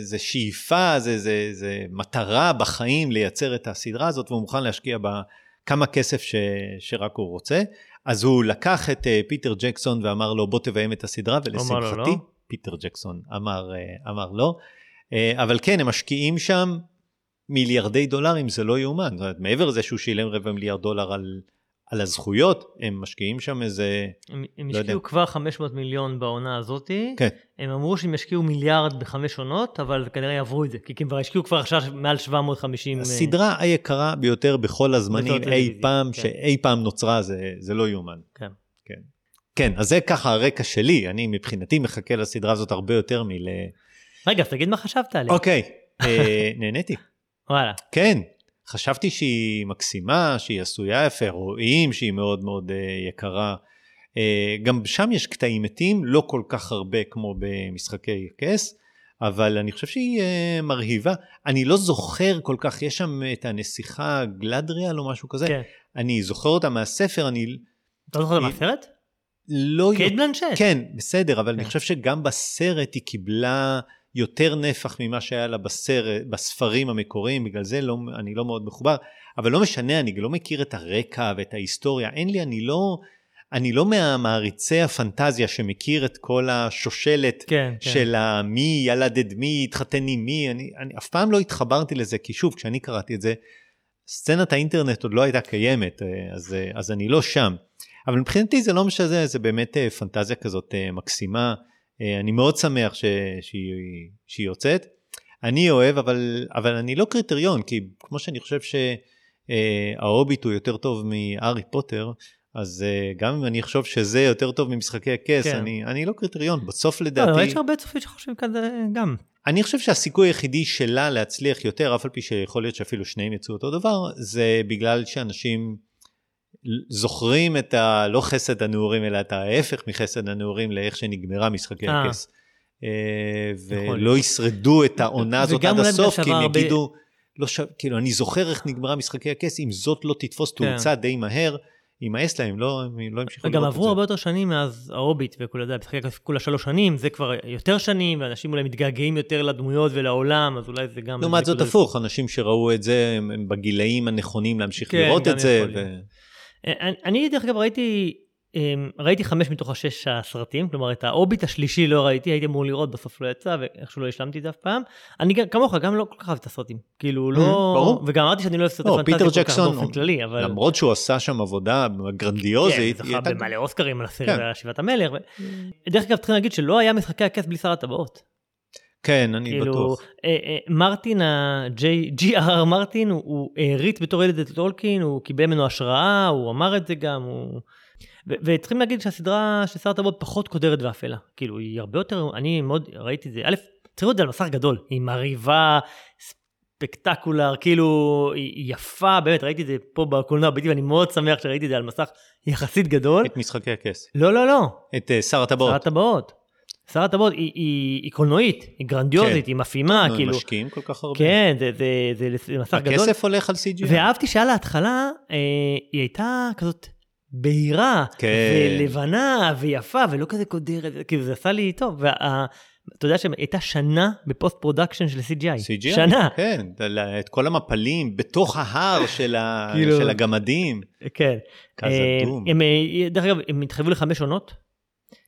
זה שאיפה, זה, זה, זה מטרה בחיים לייצר את הסדרה הזאת, והוא מוכן להשקיע בה כמה כסף ש, שרק הוא רוצה. אז הוא לקח את אה, פיטר ג'קסון ואמר לו בוא תביים את הסדרה, ולשמחתי, לא? פיטר ג'קסון אמר, אה, אמר לא. אה, אבל כן, הם משקיעים שם מיליארדי דולרים, זה לא יאומן. זאת אומרת, מעבר לזה שהוא שילם רבע מיליארד דולר על, על הזכויות, הם משקיעים שם איזה... הם, הם לא יודע. השקיעו כבר 500 מיליון בעונה הזאתי, כן. הם אמרו שהם ישקיעו מיליארד בחמש עונות, אבל כנראה יעברו את זה, כי הם כבר השקיעו כבר עכשיו מעל 750... אה, הסדרה היקרה ביותר בכל הזמנים אי פעם, כן. שאי פעם נוצרה, זה, זה לא יאומן. כן. כן. אז זה ככה הרקע שלי, אני מבחינתי מחכה לסדרה הזאת הרבה יותר מל... רגע, תגיד מה חשבת עליה. אוקיי, אה, נהניתי. וואלה. כן, חשבתי שהיא מקסימה, שהיא עשויה יפה, רואים שהיא מאוד מאוד אה, יקרה. אה, גם שם יש קטעים מתים, לא כל כך הרבה כמו במשחקי הכס, אבל אני חושב שהיא מרהיבה. אני לא זוכר כל כך, יש שם את הנסיכה גלדריאל או משהו כזה, כן. אני זוכר אותה מהספר, אני אתה לא זוכר היא- מהסרט? לא... קייט בלנשט. כן, בסדר, אבל אני כן. חושב שגם בסרט היא קיבלה יותר נפח ממה שהיה לה בסרט, בספרים המקוריים, בגלל זה לא, אני לא מאוד מחובר, אבל לא משנה, אני לא מכיר את הרקע ואת ההיסטוריה, אין לי, אני לא, אני לא מהמעריצי הפנטזיה שמכיר את כל השושלת כן, כן. של המי ילדת מי, התחתן עם מי, אני, אני אף פעם לא התחברתי לזה, כי שוב, כשאני קראתי את זה, סצנת האינטרנט עוד לא הייתה קיימת, אה, אז, אה, אז אני לא שם. אבל מבחינתי זה לא משנה, זה באמת אה, פנטזיה כזאת אה, מקסימה. אה, אני מאוד שמח ש, שהיא, שהיא יוצאת. אני אוהב, אבל, אבל אני לא קריטריון, כי כמו שאני חושב שההוביט הוא יותר טוב מארי פוטר, אז אה, גם אם אני אחשוב שזה יותר טוב ממשחקי הכס, כן. אני, אני לא קריטריון. בסוף לא, לדעתי... אבל יש הרבה צופים שחושבים כזה גם. אני חושב שהסיכוי היחידי שלה להצליח יותר, אף על פי שיכול להיות שאפילו שניהם יצאו אותו דבר, זה בגלל שאנשים זוכרים את ה... לא חסד הנעורים, אלא את ההפך מחסד הנעורים לאיך שנגמרה משחקי אה. הכס. אה, יכול ולא ישרדו את העונה הזאת עד הסוף, כי הם יגידו, לא ש... כאילו, אני זוכר איך נגמרה משחקי הכס, אם זאת לא תתפוס כן. תאוצה די מהר, יימאס להם, לא, הם לא ימשיכו וגם עברו הרבה יותר שנים מאז ההוביט אתה יודע, משחקי הכס כולה שלוש שנים, זה כבר יותר שנים, ואנשים אולי מתגעגעים יותר לדמויות ולעולם, אז אולי זה גם... לעומת זאת הפוך, אנשים שראו את זה, הם, בגילאים הנכונים להמשיך כן, לראות את זה. אה, אני- דרך אגב ראיתי, אמ, ראיתי חמש מתוך השש הסרטים, כלומר את ההוביט השלישי לא ראיתי, הייתי אמור לראות, בסוף לא יצא, ואיכשהו לא השלמתי את זה אף פעם. אני כמוך, גם לא כל כך אהבתי את הסרטים. כאילו, לא... ברור. וגם אמרתי שאני לא אוהב סרטי לא, פנטזיה פיטר כל כך ג'קסון, באופן כללי, אבל... למרות שהוא עשה שם עבודה גרנדיוזית, כן, זכה במלא אוסקרים על הסרט כן. על שיבת המלך. דרך אגב, צריכים להגיד שלא היה משחקי הכס בלי שר הטבעות. כן, אני כאילו, בטוח. אה, אה, מרטין, ג'י אר מרטין, הוא- העריץ בתור ילד את טולקין, הוא קיבל ממנו השראה, הוא אמר את זה גם, הוא... וצריכים להגיד שהסדרה של שר הטבעות פחות קודרת ואפלה. כאילו, היא הרבה יותר, אני מאוד ראיתי את זה, א', צריך לראות את זה על מסך גדול, היא מרהיבה, ספקטקולר, כאילו, היא יפה, באמת, ראיתי את זה פה בקולנוע ביתי, ואני מאוד שמח שראיתי את זה על מסך יחסית גדול. את משחקי הכס. לא, לא, לא, את אה, שר שר הטבעות. הטבעות. שר הטבעות היא, היא, היא קולנועית, היא גרנדיוזית, כן. היא מפעימה, הם כאילו, משקיעים כל כך הרבה. כן, זה, זה, זה, זה מסך גדול. הכסף הולך על CGI. ואהבתי שעל ההתחלה אה, היא הייתה כזאת בהירה, כן. ולבנה, ויפה, ולא כזה קודרת, כאילו זה עשה לי טוב. וה, אתה יודע שהייתה שנה ב post production של CGI. CGI. שנה. כן, את כל המפלים בתוך ההר של ה- כאילו- של הגמדים. כן. כזה אה, אדום. הם, אה, דרך אגב, הם התחייבו לחמש עונות.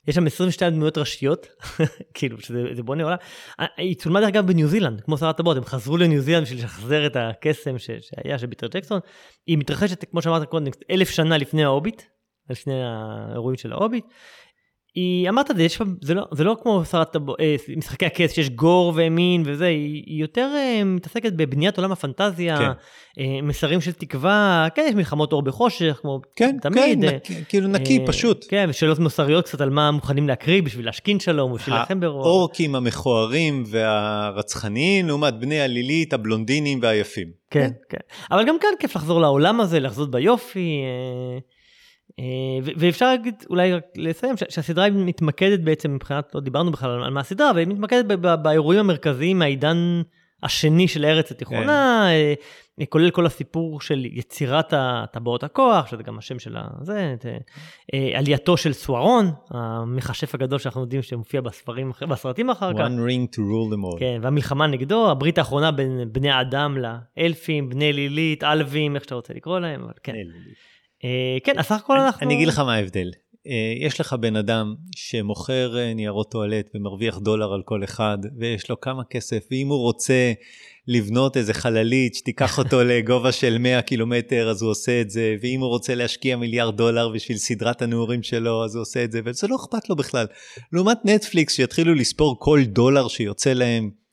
יש שם 22 דמויות ראשיות, כאילו, שזה בונה עולם. היא צולמה דרך אגב בניו זילנד, כמו שרת הטבעות, הם חזרו לניו זילנד בשביל לשחזר את הקסם ש, שהיה של ביטר ג'קסון. היא מתרחשת, כמו שאמרת קודם, אלף שנה לפני ההוביט, לפני האירועים של ההוביט. היא, אמרת את זה, יש, זה, לא, זה לא כמו שרת אה, משחקי הכס שיש גור ומין וזה, היא, היא יותר אה, מתעסקת בבניית עולם הפנטזיה, כן. אה, מסרים של תקווה, כן, יש מלחמות אור בחושך, כמו כן, תמיד. כן, נק, כאילו נקי, אה, פשוט. כן, ושאלות מוסריות קצת על מה מוכנים להקריב בשביל להשכין שלום, בשביל להילחם ברוב. האורקים המכוערים והרצחניים, לעומת בני הלילית, הבלונדינים והיפים. כן, כן. אבל גם כאן כיף לחזור לעולם הזה, לחזות ביופי. אה... אה, ואפשר להגיד, אולי רק לסיים, שהסדרה מתמקדת בעצם מבחינת, לא דיברנו בכלל על מה הסדרה, אבל היא מתמקדת באירועים המרכזיים מהעידן השני של הארץ התיכונה, כן. אה, כולל כל הסיפור של יצירת הטבעות הכוח, שזה גם השם של הזה, אה, עלייתו של סוארון, המכשף הגדול שאנחנו יודעים שמופיע בספרים, בסרטים אחר כך. One ring to rule them all. כן, והמלחמה נגדו, הברית האחרונה בין בני האדם לאלפים, בני לילית, אלווים, איך שאתה רוצה לקרוא להם, אבל כן. אה, כן, אז סך הכל אנחנו... אני אגיד לך מה ההבדל. אה, יש לך בן אדם שמוכר אה, ניירות טואלט ומרוויח דולר על כל אחד, ויש לו כמה כסף, ואם הוא רוצה לבנות איזה חללית שתיקח אותו לגובה של 100 קילומטר, אז הוא עושה את זה, ואם הוא רוצה להשקיע מיליארד דולר בשביל סדרת הנעורים שלו, אז הוא עושה את זה, וזה לא אכפת לו בכלל. לעומת נטפליקס, שיתחילו לספור כל דולר שיוצא להם.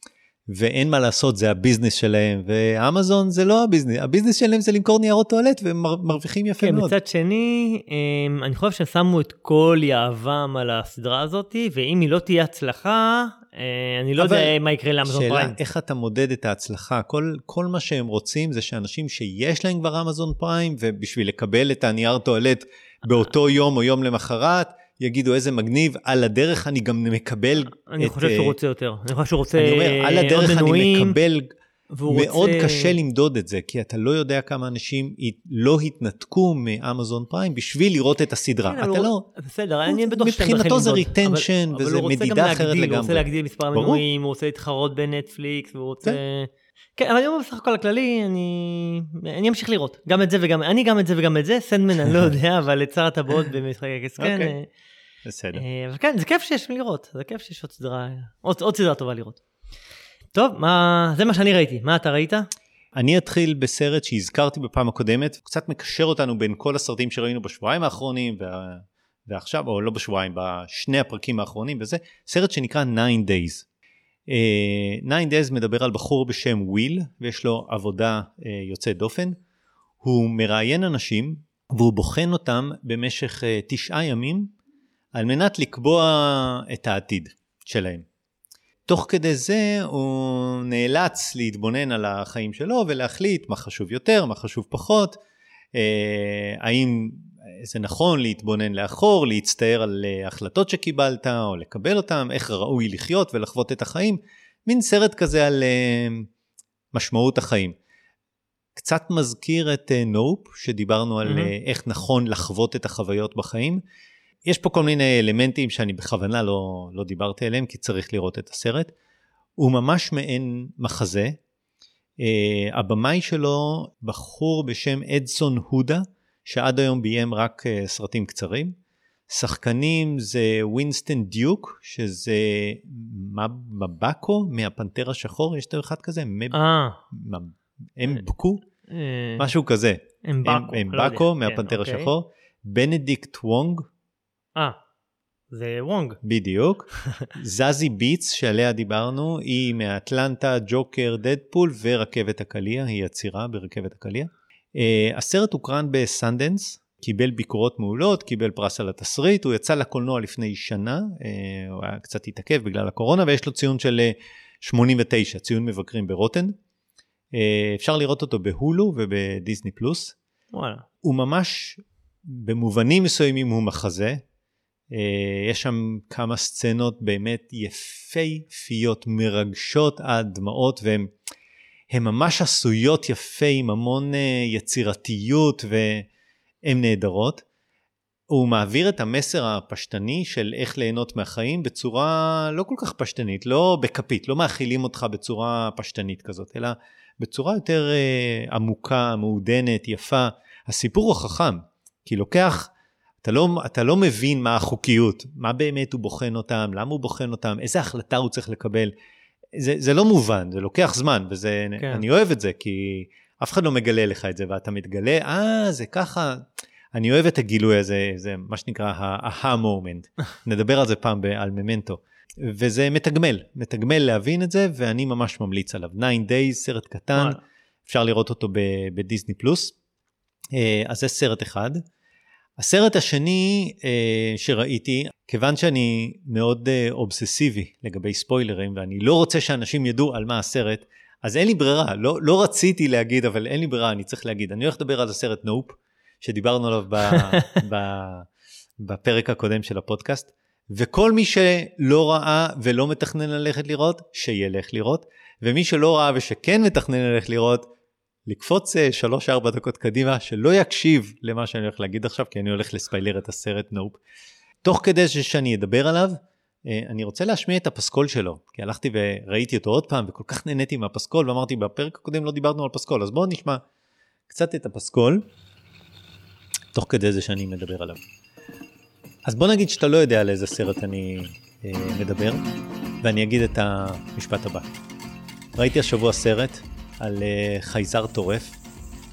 ואין מה לעשות, זה ה business שלהם, ואמזון זה לא ה business, ה business שלהם זה למכור ניירות טואלט והם מרוויחים יפה כן, מאוד. מצד שני, אמ, אני חושב ששמו את כל יהבם על הסדרה הזאת, ואם היא לא תהיה הצלחה, אה, אני לא יודע מה יקרה לאמזון פריים. שאלה, איך אתה מודד את ההצלחה? כל, כל מה שהם רוצים זה שאנשים שיש להם כבר אמזון פריים, ובשביל לקבל את הנייר טואלט באותו יום או יום למחרת, יגידו איזה מגניב, על הדרך אני גם מקבל אני את... חושב שהוא אה, רוצה יותר, אני חושב שהוא רוצה אני אומר, על הדרך אני מקבל... מאוד רוצה... קשה למדוד את זה, כי אתה לא יודע כמה אנשים לא התנתקו מאמזון פריים בשביל לראות את הסדרה. כן, אתה הוא... לא... בסדר, אני בטוח שאתה מבחינתו זה retention, וזה מדידה אחרת לגמרי. הוא רוצה להגדיל מספר המנויים, הוא רוצה להתחרות בנטפליקס, והוא רוצה... כן. כן, אבל אני אומר בסך הכל הכללי, אני, אני אמשיך לראות. גם את זה וגם, אני גם את זה וגם את זה, סנדמן אני לא יודע, אבל את שר הטבעות במשחק הכס כן. אה, בסדר. אה, אבל כן, זה כיף שיש לראות, זה כיף שיש עוד סדרה, עוד, עוד סדרה טובה לראות. טוב, מה, זה מה שאני ראיתי, מה אתה ראית? אני אתחיל בסרט שהזכרתי בפעם הקודמת, קצת מקשר אותנו בין כל הסרטים שראינו בשבועיים האחרונים, וה... ועכשיו, או לא בשבועיים, בשני הפרקים האחרונים וזה, סרט שנקרא 9 Days. Uh, 9 Days מדבר על בחור בשם וויל, ויש לו עבודה uh, יוצאת דופן. הוא מראיין אנשים, והוא בוחן אותם במשך uh, תשעה ימים על מנת לקבוע את העתיד שלהם. תוך כדי זה הוא נאלץ להתבונן על החיים שלו ולהחליט מה חשוב יותר, מה חשוב פחות, אה, האם זה נכון להתבונן לאחור, להצטער על אה, החלטות שקיבלת או לקבל אותן, איך ראוי לחיות ולחוות את החיים, מין סרט כזה על אה, משמעות החיים. קצת מזכיר את נופ, שדיברנו על mm-hmm. איך נכון לחוות את החוויות בחיים. יש פה כל מיני אלמנטים שאני בכוונה לא, לא דיברתי עליהם, כי צריך לראות את הסרט. הוא ממש מעין מחזה. Uh, הבמאי שלו בחור בשם אדסון הודה, שעד היום ביים רק uh, סרטים קצרים. שחקנים זה ווינסטון דיוק, שזה מבקו מהפנתר השחור, יש את אחד כזה? אה. אמבקו? משהו כזה. אמבקו לא מהפנתר כן, אוקיי. השחור. בנדיקט וונג, אה, זה וונג. בדיוק. זזי ביטס שעליה דיברנו, היא מאטלנטה, ג'וקר, דדפול ורכבת הקליע, היא הצרעה ברכבת הקליע. אה, הסרט הוקרן בסנדנס, קיבל ביקורות מעולות, קיבל פרס על התסריט, הוא יצא לקולנוע לפני שנה, אה, הוא היה קצת התעכב בגלל הקורונה, ויש לו ציון של 89, אה, ציון מבקרים ב Rotten. אה, אפשר לראות אותו בהולו ובדיסני פלוס. וואלה. הוא ממש, במובנים מסוימים הוא מחזה, יש שם כמה סצנות באמת יפהפיות, מרגשות עד דמעות, והן ממש עשויות יפה עם המון אה, יצירתיות והן נהדרות. הוא מעביר את המסר הפשטני של איך ליהנות מהחיים בצורה לא כל כך פשטנית, לא בכפית, לא מאכילים אותך בצורה פשטנית כזאת, אלא בצורה יותר אה, עמוקה, מעודנת, יפה. הסיפור הוא חכם, כי לוקח אתה לא, אתה לא מבין מה החוקיות, מה באמת הוא בוחן אותם, למה הוא בוחן אותם, איזה החלטה הוא צריך לקבל. זה, זה לא מובן, זה לוקח זמן, ואני כן. אוהב את זה, כי אף אחד לא מגלה לך את זה, ואתה מתגלה, אה, זה ככה. אני אוהב את הגילוי הזה, זה מה שנקרא ה-aha moment. נדבר על זה פעם על ממנטו. וזה מתגמל, מתגמל להבין את זה, ואני ממש ממליץ עליו. 9 Days, סרט קטן, אפשר לראות אותו בדיסני פלוס. אה, אז זה סרט אחד. הסרט השני אה, שראיתי, כיוון שאני מאוד אה, אובססיבי לגבי ספוילרים, ואני לא רוצה שאנשים ידעו על מה הסרט, אז אין לי ברירה, לא, לא רציתי להגיד, אבל אין לי ברירה, אני צריך להגיד. אני הולך לדבר על הסרט נופ, שדיברנו עליו ב, ב, בפרק הקודם של הפודקאסט, וכל מי שלא ראה ולא מתכנן ללכת לראות, שילך לראות, ומי שלא ראה ושכן מתכנן ללכת לראות, לקפוץ 3-4 אה, דקות קדימה, שלא יקשיב למה שאני הולך להגיד עכשיו, כי אני הולך לספיילר את הסרט נופ. תוך כדי שאני אדבר עליו, אה, אני רוצה להשמיע את הפסקול שלו, כי הלכתי וראיתי אותו עוד פעם, וכל כך נהניתי מהפסקול, ואמרתי, בפרק הקודם לא דיברנו על פסקול, אז בואו נשמע קצת את הפסקול, תוך כדי זה שאני מדבר עליו. אז בוא נגיד שאתה לא יודע על איזה סרט אני אה, מדבר, ואני אגיד את המשפט הבא. ראיתי השבוע סרט על uh, חייזר טורף,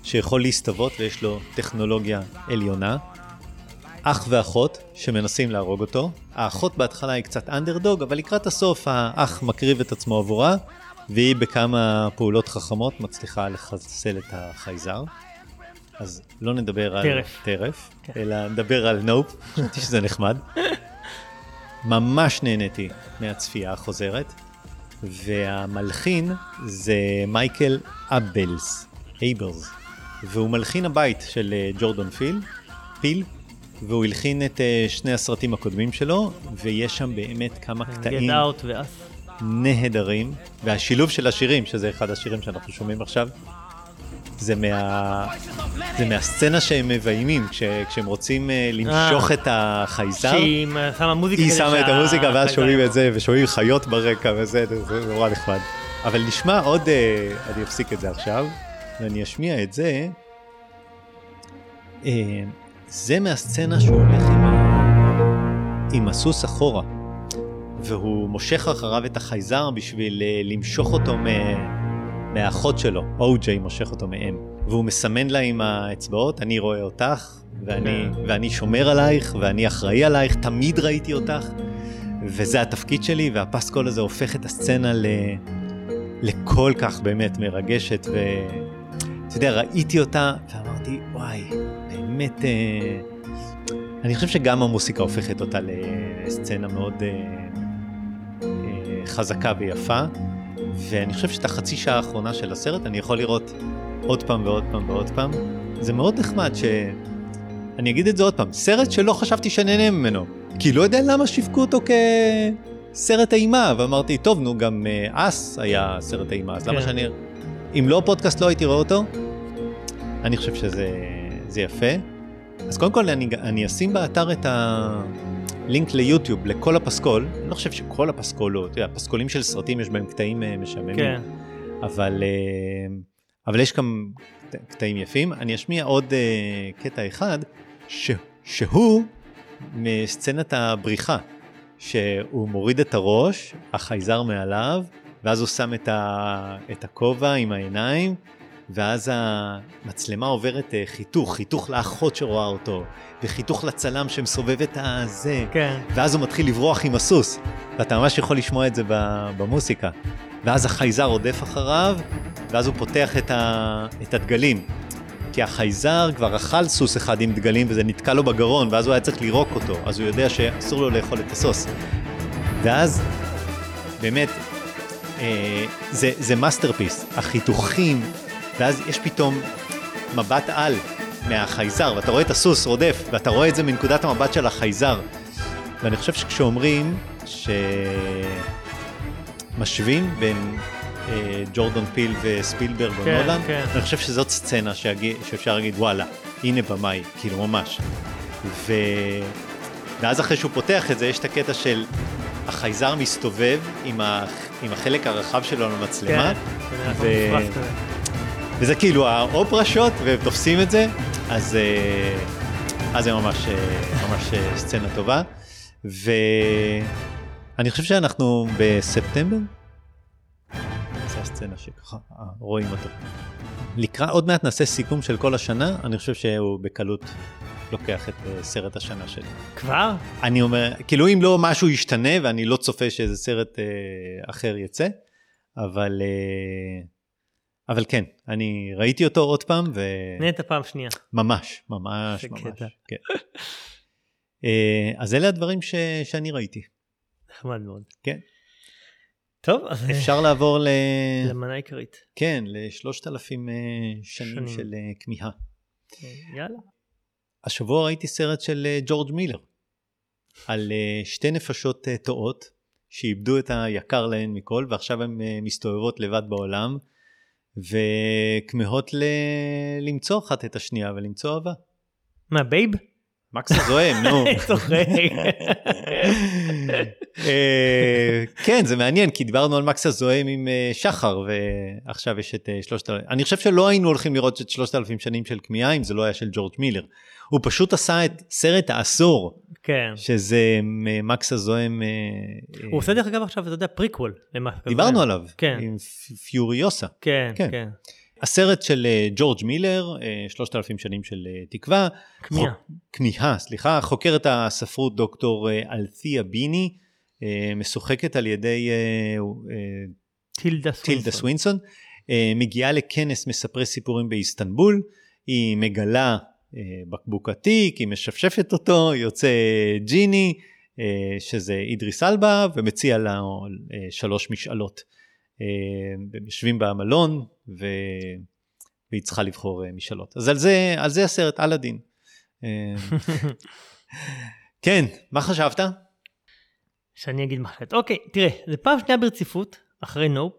שיכול להסתוות ויש לו טכנולוגיה עליונה. אח ואחות שמנסים להרוג אותו. האחות בהתחלה היא קצת אנדרדוג, אבל לקראת הסוף האח מקריב את עצמו עבורה, והיא בכמה פעולות חכמות מצליחה לחסל את החייזר. אז לא נדבר טרף. על טרף, כן. אלא נדבר על נופ, חשבתי שזה נחמד. ממש נהניתי מהצפייה החוזרת. והמלחין זה מייקל אבלס, אייברס, והוא מלחין הבית של אה, ג'ורדון פיל, פיל, והוא הלחין את אה, שני הסרטים הקודמים שלו, ויש שם באמת כמה קטעים נהדרים, והשילוב של השירים, שזה אחד השירים שאנחנו שומעים עכשיו, זה, מה... זה מהסצנה שהם מביימים, כש... כשהם רוצים uh, למשוך 아, את החייזר. שהיא שמה מוזיקה. היא שמה את המוזיקה ואז שומעים את זה, ושומעים חיות ברקע וזה, זה נורא נחמד. אבל נשמע עוד, uh, אני אפסיק את זה עכשיו, ואני אשמיע את זה. זה מהסצנה שהוא הולך עם, עם הסוס אחורה, והוא מושך אחריו את החייזר בשביל למשוך אותו מ... מהאחות שלו, או.ג'יי מושך אותו מאם, והוא מסמן לה עם האצבעות, אני רואה אותך, ואני, כן. ואני שומר עלייך, ואני אחראי עלייך, תמיד ראיתי אותך, וזה התפקיד שלי, והפסקול הזה הופך את הסצנה ל... לכל כך באמת מרגשת, ואתה יודע, ראיתי אותה, ואמרתי, וואי, באמת, אה... אני חושב שגם המוסיקה הופכת אותה לסצנה מאוד אה... אה... חזקה ויפה. ואני חושב שאת החצי שעה האחרונה של הסרט אני יכול לראות עוד פעם ועוד פעם ועוד פעם. זה מאוד נחמד ש... אני אגיד את זה עוד פעם, סרט שלא חשבתי שנהנה ממנו. כי לא יודע למה שיווקו אותו כסרט אימה, ואמרתי, טוב, נו, גם אס uh, היה סרט אימה, אז כן. למה שאני... אם לא פודקאסט לא הייתי רואה אותו, אני חושב שזה יפה. אז קודם כל אני, אני אשים באתר את ה... לינק ליוטיוב לכל הפסקול, אני לא חושב שכל הפסקולות, אתה יודע, פסקולים של סרטים יש בהם קטעים אה, משעממים, כן. אבל, אה, אבל יש גם קטעים יפים. אני אשמיע עוד אה, קטע אחד, ש, שהוא מסצנת הבריחה, שהוא מוריד את הראש, החייזר מעליו, ואז הוא שם את הכובע עם העיניים, ואז המצלמה עוברת אה, חיתוך, חיתוך לאחות שרואה אותו, וחיתוך לצלם שמסובב את הזה, כן. ואז הוא מתחיל לברוח עם הסוס, ואתה ממש יכול לשמוע את זה במוסיקה. ואז החייזר רודף אחריו, ואז הוא פותח את, ה... את הדגלים. כי החייזר כבר אכל סוס אחד עם דגלים וזה נתקע לו בגרון, ואז הוא היה צריך לירוק אותו, אז הוא יודע שאסור לו לאכול את הסוס. ואז, באמת, אה, זה, זה masterpiece, החיתוכים, ואז יש פתאום מבט על מהחייזר, ואתה רואה את הסוס רודף, ואתה רואה את זה מנקודת המבט של החייזר. ואני חושב שכשאומרים שמשווים בין אה, ג'ורדון פיל וספילברג כן, ונולן, כן. אני חושב שזאת סצנה שאגיד, שאפשר להגיד וואלה, הנה במאי, כאילו ממש. ו... ואז אחרי שהוא פותח את זה, יש את הקטע של החייזר מסתובב עם, ה... עם החלק הרחב שלו על המצלמה. כן, ו... וזה כאילו האופרה שוט, והם תופסים את זה, אז, אה, אז זה ממש, אה, ממש אה, סצנה טובה. ואני חושב שאנחנו בספטמבר. זו הסצנה שככה רואים אותו. לקראת, עוד מעט נעשה סיכום של כל השנה, אני חושב שהוא בקלות לוקח את סרט השנה שלי. כבר? אני אומר, כאילו אם לא משהו ישתנה ואני לא צופה שאיזה סרט אה, אחר יצא, אבל, אה, אבל כן, אני ראיתי אותו עוד פעם, ו... נהנית פעם שנייה. ממש, ממש, ממש. קטע. כן. אה, אז אלה הדברים ש, שאני ראיתי, נחמד מאוד. כן. טוב, אז אפשר לעבור ל... למנה עיקרית. כן, לשלושת אלפים אה, שנים שנים. של אה, כמיהה. יאללה. השבוע ראיתי סרט של אה, ג'ורג' מילר, על אה, שתי נפשות אה, תועות שאיבדו את היקר להן מכל, ועכשיו הן אה, מסתובבות לבד בעולם, וכמהות ל... למצוא אחת את השנייה ולמצוא אהבה. מה, בייב? מקס הזוהם, נו. אה, כן, זה מעניין, כי דיברנו על מקס הזוהם עם אה, שחר, ועכשיו יש את אה, שלושת אלפים. אני חושב שלא היינו הולכים לראות את שלושת אלפים שנים של כמיהה, אם זה לא היה של ג'ורג' מילר. הוא פשוט עשה את סרט העשור, כן. שזה מקס הזוהם... הוא עושה דרך אגב עכשיו, אתה יודע, פריקוול. דיברנו עליו, כן. עם פיוריוסה. כן, כן. הסרט של אה, ג'ורג' מילר, אה, שלושת אלפים שנים של אה, תקווה. כמיהה. כמיהה, סליחה. חוקרת הספרות דוקטור אלתיה ביני, משוחקת על ידי טילדה סווינסון. טילדה סווינסון, מגיעה לכנס מספרי סיפורים באיסטנבול, היא מגלה בקבוק עתיק, היא משפשפת אותו, יוצא ג'יני, שזה אידריס אלבה, ומציע לה שלוש משאלות. אה, הם יושבים במלון, ו... והיא צריכה לבחור אה, משאלות. אז על זה, על זה הסרט, אלאדין. אה, כן, מה חשבת? שאני אגיד מה אחרת. אוקיי, תראה, זה פעם שנייה ברציפות, אחרי נופ,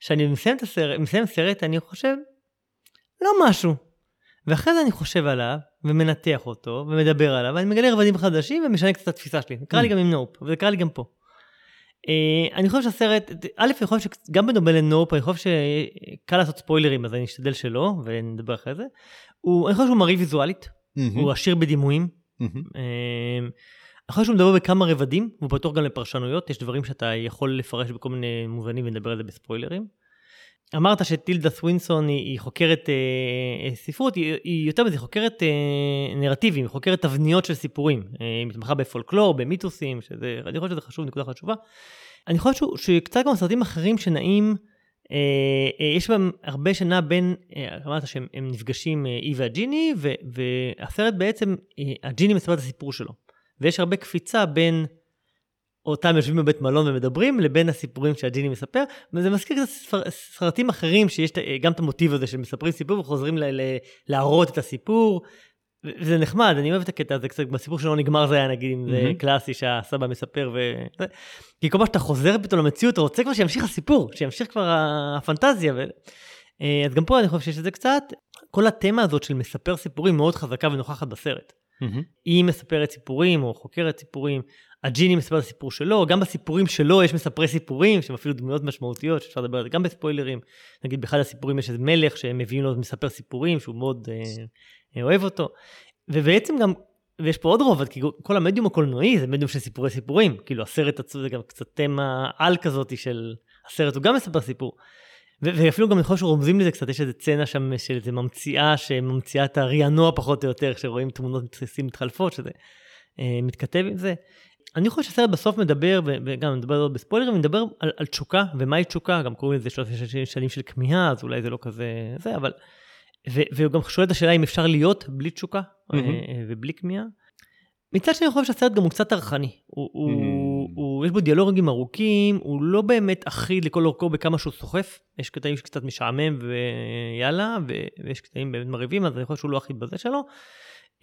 שאני מסיים את הסרט, מסיים סרט, אני חושב, לא משהו. ואחרי זה אני חושב עליו, ומנתח אותו, ומדבר עליו, ואני מגלה רבדים חדשים, ומשנה קצת את התפיסה שלי. זה קרה לי גם עם נופ, וזה קרה לי גם פה. אה, אני חושב שהסרט, א', אני חושב שגם בדומה לנופ, אני חושב שקל לעשות ספוילרים, אז אני אשתדל שלא, ונדבר אחרי זה. הוא, אני חושב שהוא מרהיב ויזואלית, הוא עשיר בדימויים, מהמם. אמ, אני חושב שהוא מדבר בכמה רבדים, והוא פתוח גם לפרשנויות, יש דברים שאתה יכול לפרש בכל מיני מובנים ונדבר על זה בספוילרים. אמרת שטילדה סווינסון היא, היא חוקרת אה, אה, ספרות, היא, היא יותר מזה, חוקרת אה, נרטיבים, היא חוקרת תבניות של סיפורים. אה, היא מתמחה בפולקלור, במיתוסים, שזה, אני חושב שזה חשוב, נקודה חשובה. אני חושב שהוא, שקצת כמו סרטים אחרים שנעים, אה, אה, יש בהם הרבה שנע בין, אה, אמרת שהם הם נפגשים, אה, היא והג'יני, והסרט בעצם, אה, הג'יני מספר את הסיפור שלו. ויש הרבה קפיצה בין אותם יושבים בבית מלון ומדברים, לבין הסיפורים שהג'יני מספר, וזה מזכיר קצת סרטים אחרים שיש את- גם את המוטיב הזה של מספרים סיפור וחוזרים ל, ל, להראות את הסיפור. וזה נחמד, אני אוהב את הקטע הזה קצת, בסיפור שלא נגמר זה היה נגיד, אם זה. קלאסי שהסבא מספר ו... זה. כי כל פעם שאתה חוזר פתאום למציאות, אתה רוצה כבר שימשיך הסיפור, שימשיך כבר הפנטזיה. ו... אה, אז גם פה אני חושב שיש את זה קצת. כל התמה הזאת של מספר סיפורים מאוד חזקה ונוכחת בסרט. מהמם. היא מספרת סיפורים או חוקרת סיפורים, הג'יני מספר את הסיפור שלו, גם בסיפורים שלו יש מספרי סיפורים שהם אפילו דמויות משמעותיות שאפשר לדבר על זה גם בספוילרים. נגיד באחד הסיפורים יש איזה מלך שהם מביאים לו מספר סיפורים שהוא מאוד אה, אה, אוהב אותו. ובעצם גם, ויש פה עוד רובד, כי כל המדיום הקולנועי זה מדיום של סיפורי סיפורים, כאילו הסרט עצמו זה גם קצת תמה על כזאת של הסרט הוא גם מספר סיפור. ואפילו גם יכול שרומזים לזה קצת, יש איזה צנע שם של איזה ממציאה שממציאה את הרענוע פחות או יותר, שרואים תמונות מתחלפות, שזה אה, מתכתב עם זה. אני חושב שהסרט בסוף מדבר, וגם מדבר בספוילרים, מדבר על, על תשוקה, ומהי תשוקה, גם קוראים לזה שלוש שנים של כמיהה, אז אולי זה לא כזה זה, אבל... ו- והוא גם שואל את השאלה אם אפשר להיות בלי תשוקה. אה, ובלי כמיהה. מצד שני, אני חושב שהסרט גם הוא קצת טרחני. הוא, הוא, Mm. הוא, יש בו דיאלוגים ארוכים, הוא לא באמת אחיד לכל אורכו בכמה שהוא סוחף. יש קטעים שקצת משעמם ויאללה, ויש קטעים באמת מרהיבים, אז אני חושב שהוא לא אחיד בזה שלו.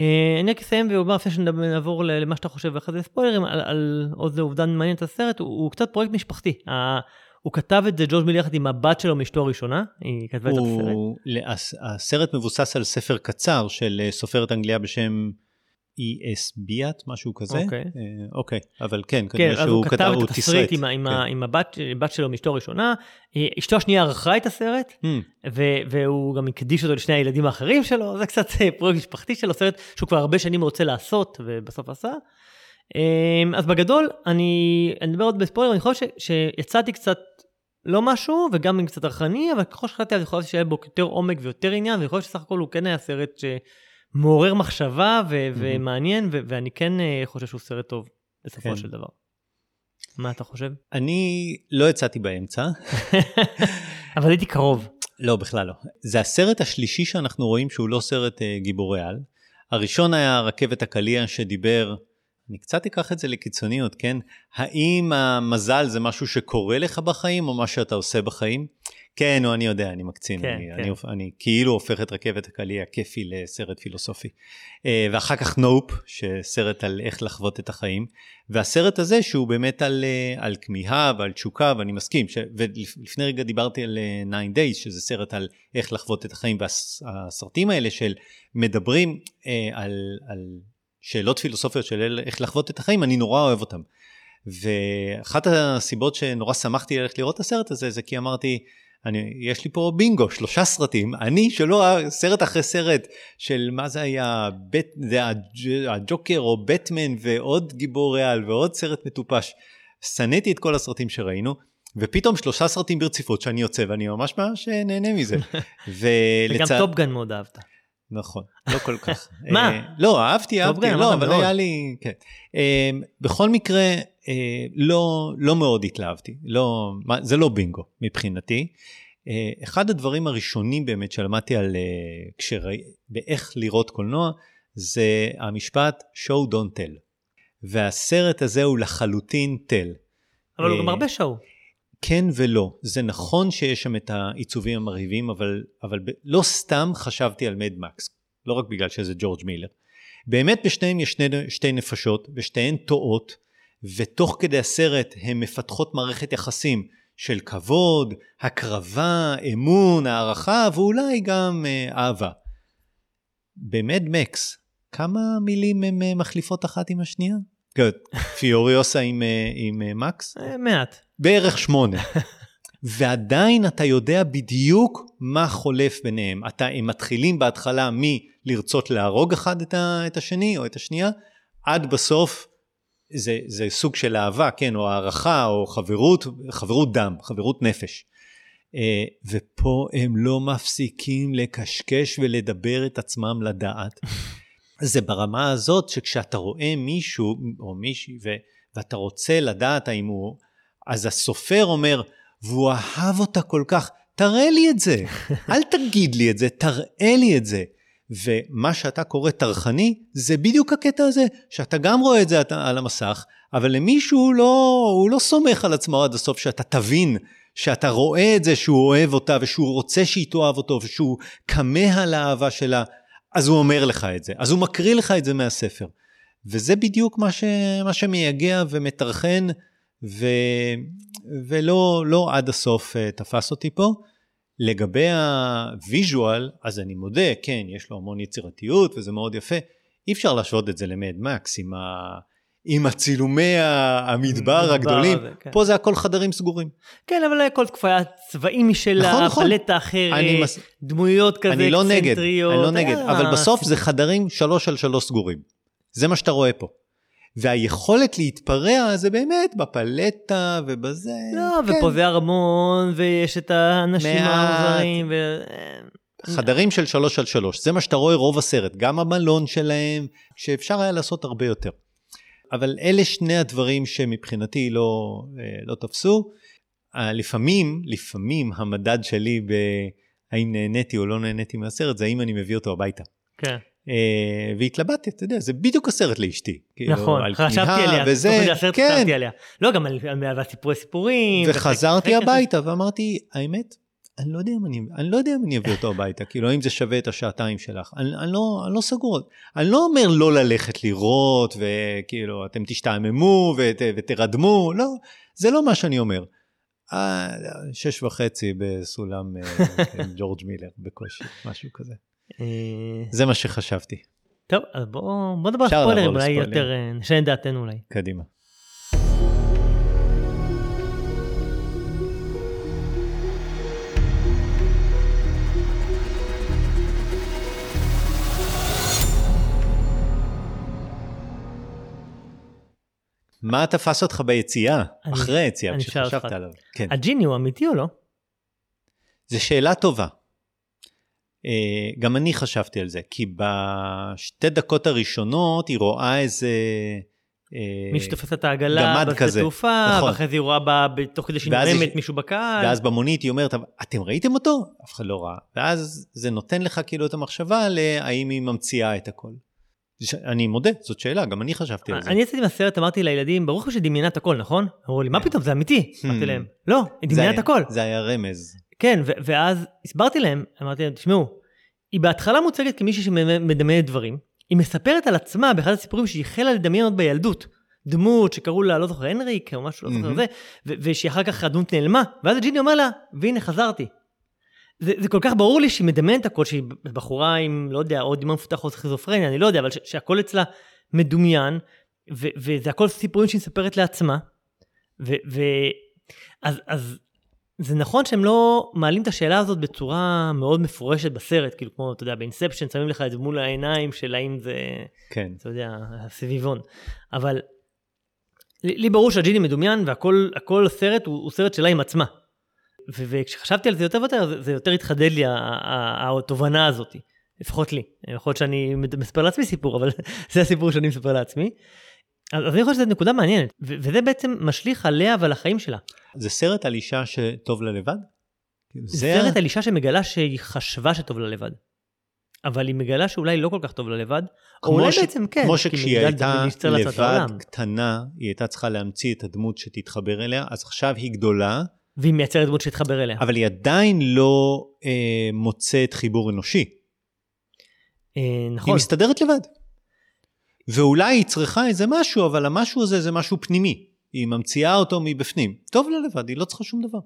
אה, אני רק אסיים ואומר לפני שנעבור למה שאתה חושב ואחרי זה ספוילרים על, על עוד אובדן מעניין את הסרט, הוא, הוא קצת פרויקט משפחתי. הוא כתב את זה ג'ורג' מיל יחד עם הבת שלו מאשתו הראשונה, היא כתבה את הסרט. הוא, הס- הסרט מבוסס על ספר קצר של אה, סופרת אנגליה בשם E.S. ביאט, משהו כזה. אוקיי. אה, אוקיי, אבל כן, כן, כנראה אז שהוא הוא כתב הוא את התסריט עם, עם, ה- כן. עם הבת, בת שלו מאשתו הראשונה, אה, אשתו השנייה ערכה את הסרט, Hmm, ו- והוא גם הקדיש אותו לשני הילדים האחרים שלו, זה קצת אה, פרויקט משפחתי שלו, סרט שהוא כבר הרבה שנים רוצה לעשות, ובסוף עשה. אה, אז בגדול, אני מדבר עוד בספוילר, אני חושב ש- שיצאתי קצת לא משהו, וגם קצת טרחני, אבל ככל שחשבתי, אני חושב שיהיה בו יותר עומק ויותר עניין, ואני חושב שסך הכל הוא כן היה סרט שמעורר מחשבה ו- ומעניין, ו- ואני כן אה, חושב שהוא סרט טוב, בסופו כן. של דבר. מה אתה חושב? אני לא יצאתי באמצע, אבל הייתי קרוב. לא, בכלל לא. זה הסרט השלישי שאנחנו רואים שהוא לא סרט אה, גיבורי על. הראשון היה רכבת הקליע שדיבר, אני קצת אקח את זה לקיצוניות, כן? האם המזל זה משהו שקורה לך בחיים או מה שאתה עושה בחיים? כן, או אני יודע, אני מקצין, כן, אני, כן. אני, אני כאילו הופך את רכבת הקליע כיפי לסרט פילוסופי. אה, ואחר כך נופ, שסרט על איך לחוות את החיים. והסרט הזה שהוא באמת על, אה, על כמיהה ועל תשוקה, ואני מסכים, ש... ולפני רגע דיברתי על אה, Nine Days, שזה סרט על איך לחוות את החיים, והסרטים האלה של מדברים אה, על, על שאלות פילוסופיות של איך לחוות את החיים, אני נורא אוהב אותם. ואחת הסיבות שנורא שמחתי ללכת לראות את הסרט הזה, זה כי אמרתי, אני, יש לי פה בינגו, שלושה סרטים, אני שלא, סרט אחרי סרט של מה זה היה, בט, זה הג'- הג'וקר או בטמן ועוד גיבור ריאל ועוד סרט מטופש. שנאתי את כל הסרטים שראינו, ופתאום שלושה סרטים ברציפות שאני יוצא ואני ממש ממש נהנה מזה. וגם ולצד... טופגן מאוד אהבת. נכון, לא כל כך. מה? אה, לא, אהבתי, אהבתי, לא, אבל מאוד. היה לי, כן. אה, בכל מקרה, אה, לא, לא מאוד התלהבתי, לא, מה- זה לא בינגו מבחינתי. אה, אחד הדברים הראשונים באמת שלמדתי על, אה, כשראי, באיך לראות קולנוע, זה המשפט show don't tell. והסרט הזה הוא לחלוטין tell. אבל הוא אה, גם הרבה שואו. כן ולא. זה נכון שיש שם את העיצובים המרהיבים, אבל, אבל ב- לא סתם חשבתי על מד מקס, לא רק בגלל שזה ג'ורג' מילר. באמת בשניהם יש שני, שתי נפשות, ושתיהן טועות, ותוך כדי הסרט הן מפתחות מערכת יחסים של כבוד, הקרבה, אמון, הערכה, ואולי גם אה, אהבה. במד מקס, כמה מילים הן אה, מחליפות אחת עם השנייה? כן, פיוריוסה עם, אה, עם אה, מקס? מעט. בערך שמונה. ועדיין אתה יודע בדיוק מה חולף ביניהם. אתה, הם מתחילים בהתחלה מלרצות להרוג אחד את, ה, את השני או את השנייה, עד בסוף זה, זה סוג של אהבה, כן, או הערכה, או חברות, חברות דם, חברות נפש. אה, ופה הם לא מפסיקים לקשקש ולדבר את עצמם לדעת. זה ברמה הזאת שכשאתה רואה מישהו או מישהי ו, ואתה רוצה לדעת האם הוא... אז הסופר אומר, והוא אהב אותה כל כך, תראה לי את זה, אל תגיד לי את זה, תראה לי את זה. ומה שאתה קורא טרחני, זה בדיוק הקטע הזה, שאתה גם רואה את זה על המסך, אבל למישהו לא, הוא לא סומך על עצמו עד הסוף שאתה תבין שאתה רואה את זה שהוא אוהב אותה ושהוא רוצה שהיא תאהב אותו ושהוא כמה על האהבה שלה, אז הוא אומר לך את זה, אז הוא מקריא לך את זה מהספר. וזה בדיוק מה, ש, מה שמייגע ומטרחן ו, ולא לא עד הסוף uh, תפס אותי פה. לגבי הוויז'ואל, אז אני מודה, כן, יש לו המון יצירתיות וזה מאוד יפה. אי אפשר להשוות את זה למד מקס עם, ה, עם הצילומי המדבר הגדולים. הזה, כן. פה זה הכל חדרים סגורים. כן, אבל כל תקופה היה צבעים משלה, נכון, נכון. פלטה אחרת, מס- דמויות כזה אני לא נגד. אני לא נגד, היה- אבל בסוף זה חדרים שלוש על שלוש סגורים. זה מה שאתה רואה פה. והיכולת להתפרע זה באמת בפלטה ובזה. לא, כן. ופה זה ארמון, ויש את האנשים מעט. המוזרים, ו... חדרים של שלוש על שלוש, זה מה שאתה רואה רוב הסרט, גם המלון שלהם, שאפשר היה לעשות הרבה יותר. אבל אלה שני הדברים שמבחינתי לא, אה, לא תפסו. לפעמים, לפעמים המדד שלי בהאם נהניתי או לא נהניתי מהסרט, זה האם אני מביא אותו הביתה. כן, והתלבטתי, אתה יודע, זה בדיוק הסרט לאשתי. כאילו, נכון, חשבתי עליה, וזה, הסרט כן, חשבתי עליה. לא, גם על על- על סיפורי סיפורים. וחזרתי הביתה ואמרתי, האמת, אני לא יודע אם אני, אני לא יודע אם אני אביא אותו הביתה, כאילו, האם זה שווה את השעתיים שלך. אני, אני, לא, אני לא סגור. אני לא אומר לא ללכת לראות, וכאילו, אתם תשתעממו ות, ותרדמו, לא, זה לא מה שאני אומר. אה, שש וחצי בסולם אה, ג'ורג' מילר בקושי, משהו כזה. זה מה שחשבתי. טוב, אז בואו בוא נדבר על ספוילרים, אולי. יותר אה, נשנה את דעתנו אולי. קדימה. מה תפס אותך ביציאה? אני- אחרי היציאה, כשחשבת. עליו. כן. הג'יני הוא אמיתי או לא? זו שאלה טובה. אה, גם אני חשבתי על זה, כי בשתי דקות הראשונות היא רואה איזה... אה, מישהו תופס את העגלה גמד בשדה כזה, תעופה, נכון. ואחרי זה היא רואה בה, תוך כדי שהיא ואז נורמת יש- מישהו בקהל. ואז במונית היא אומרת, "אבל אתם ראיתם אותו? אף אחד לא ראה. ואז זה נותן לך כאילו את המחשבה להאם היא ממציאה את הכל. אני מודה, זאת שאלה, גם אני חשבתי על זה. אני יצאתי מהסרט, אמרתי לילדים, ברור לך שדמיינה את הכל, נכון? אמרו לי, מה כן. פתאום, זה אמיתי. אמרתי להם, לא, היא דמיינה את הכל. זה היה רמז. כן, ואז הסברתי להם, אמרתי להם, תשמעו, היא בהתחלה מוצגת כמישהי שמדמיינת דברים, היא מספרת על עצמה באחד הסיפורים שהיא החלה לדמיין עוד בילדות. דמות שקראו לה, לא זוכר, הנריק, או משהו, לא זוכר. זה, ושהיא אחר כך הדמות נעלמה, ואז הג'יני אומר לה, והנה חזרתי. זה, זה כל כך ברור לי שהיא מדמיינת הכל, שהיא בחורה עם, לא יודע, או דמיון מפותח או סכיזופרניה, אני לא יודע, אבל ש- שהכל אצלה מדומיין, ו- וזה הכל סיפורים שהיא מספרת לעצמה, ו... ו- אז, אז זה נכון שהם לא מעלים את השאלה הזאת בצורה מאוד מפורשת בסרט, כאילו כמו, אתה יודע, באינספשן שמים לך את זה מול העיניים של האם זה, כן. אתה יודע, הסביבון. אבל לי, לי ברור שהג'יני מדומיין והכל הכל סרט הוא, הוא סרט שלה עם עצמה. ו- וכשחשבתי על זה יותר ויותר, זה, זה יותר התחדד לי התובנה הזאת, לפחות לי. יכול להיות שאני מספר לעצמי סיפור, אבל זה הסיפור שאני מספר לעצמי. אז, אני חושב שזו נקודה מעניינת, וזה בעצם משליך עליה ועל החיים שלה. זה סרט על אישה שטוב לה לבד? זה סרט על אישה שמגלה שהיא חשבה שטוב לה לבד. אבל היא מגלה שאולי לא כל כך טוב לה לבד, או אולי ש- בעצם כן. כמו שכשהיא הייתה לבד. קטנה, היא הייתה צריכה להמציא את הדמות שתתחבר אליה, אז עכשיו היא גדולה, והיא מייצרת דמות שתתחבר אליה. אבל היא עדיין לא אה, מוצאת חיבור אנושי. אה, היא נכון. מסתדרת לבד. ואולי היא צריכה איזה משהו, אבל המשהו הזה זה משהו פנימי. היא ממציאה אותו מבפנים. טוב לה לבד, היא לא צריכה שום דבר.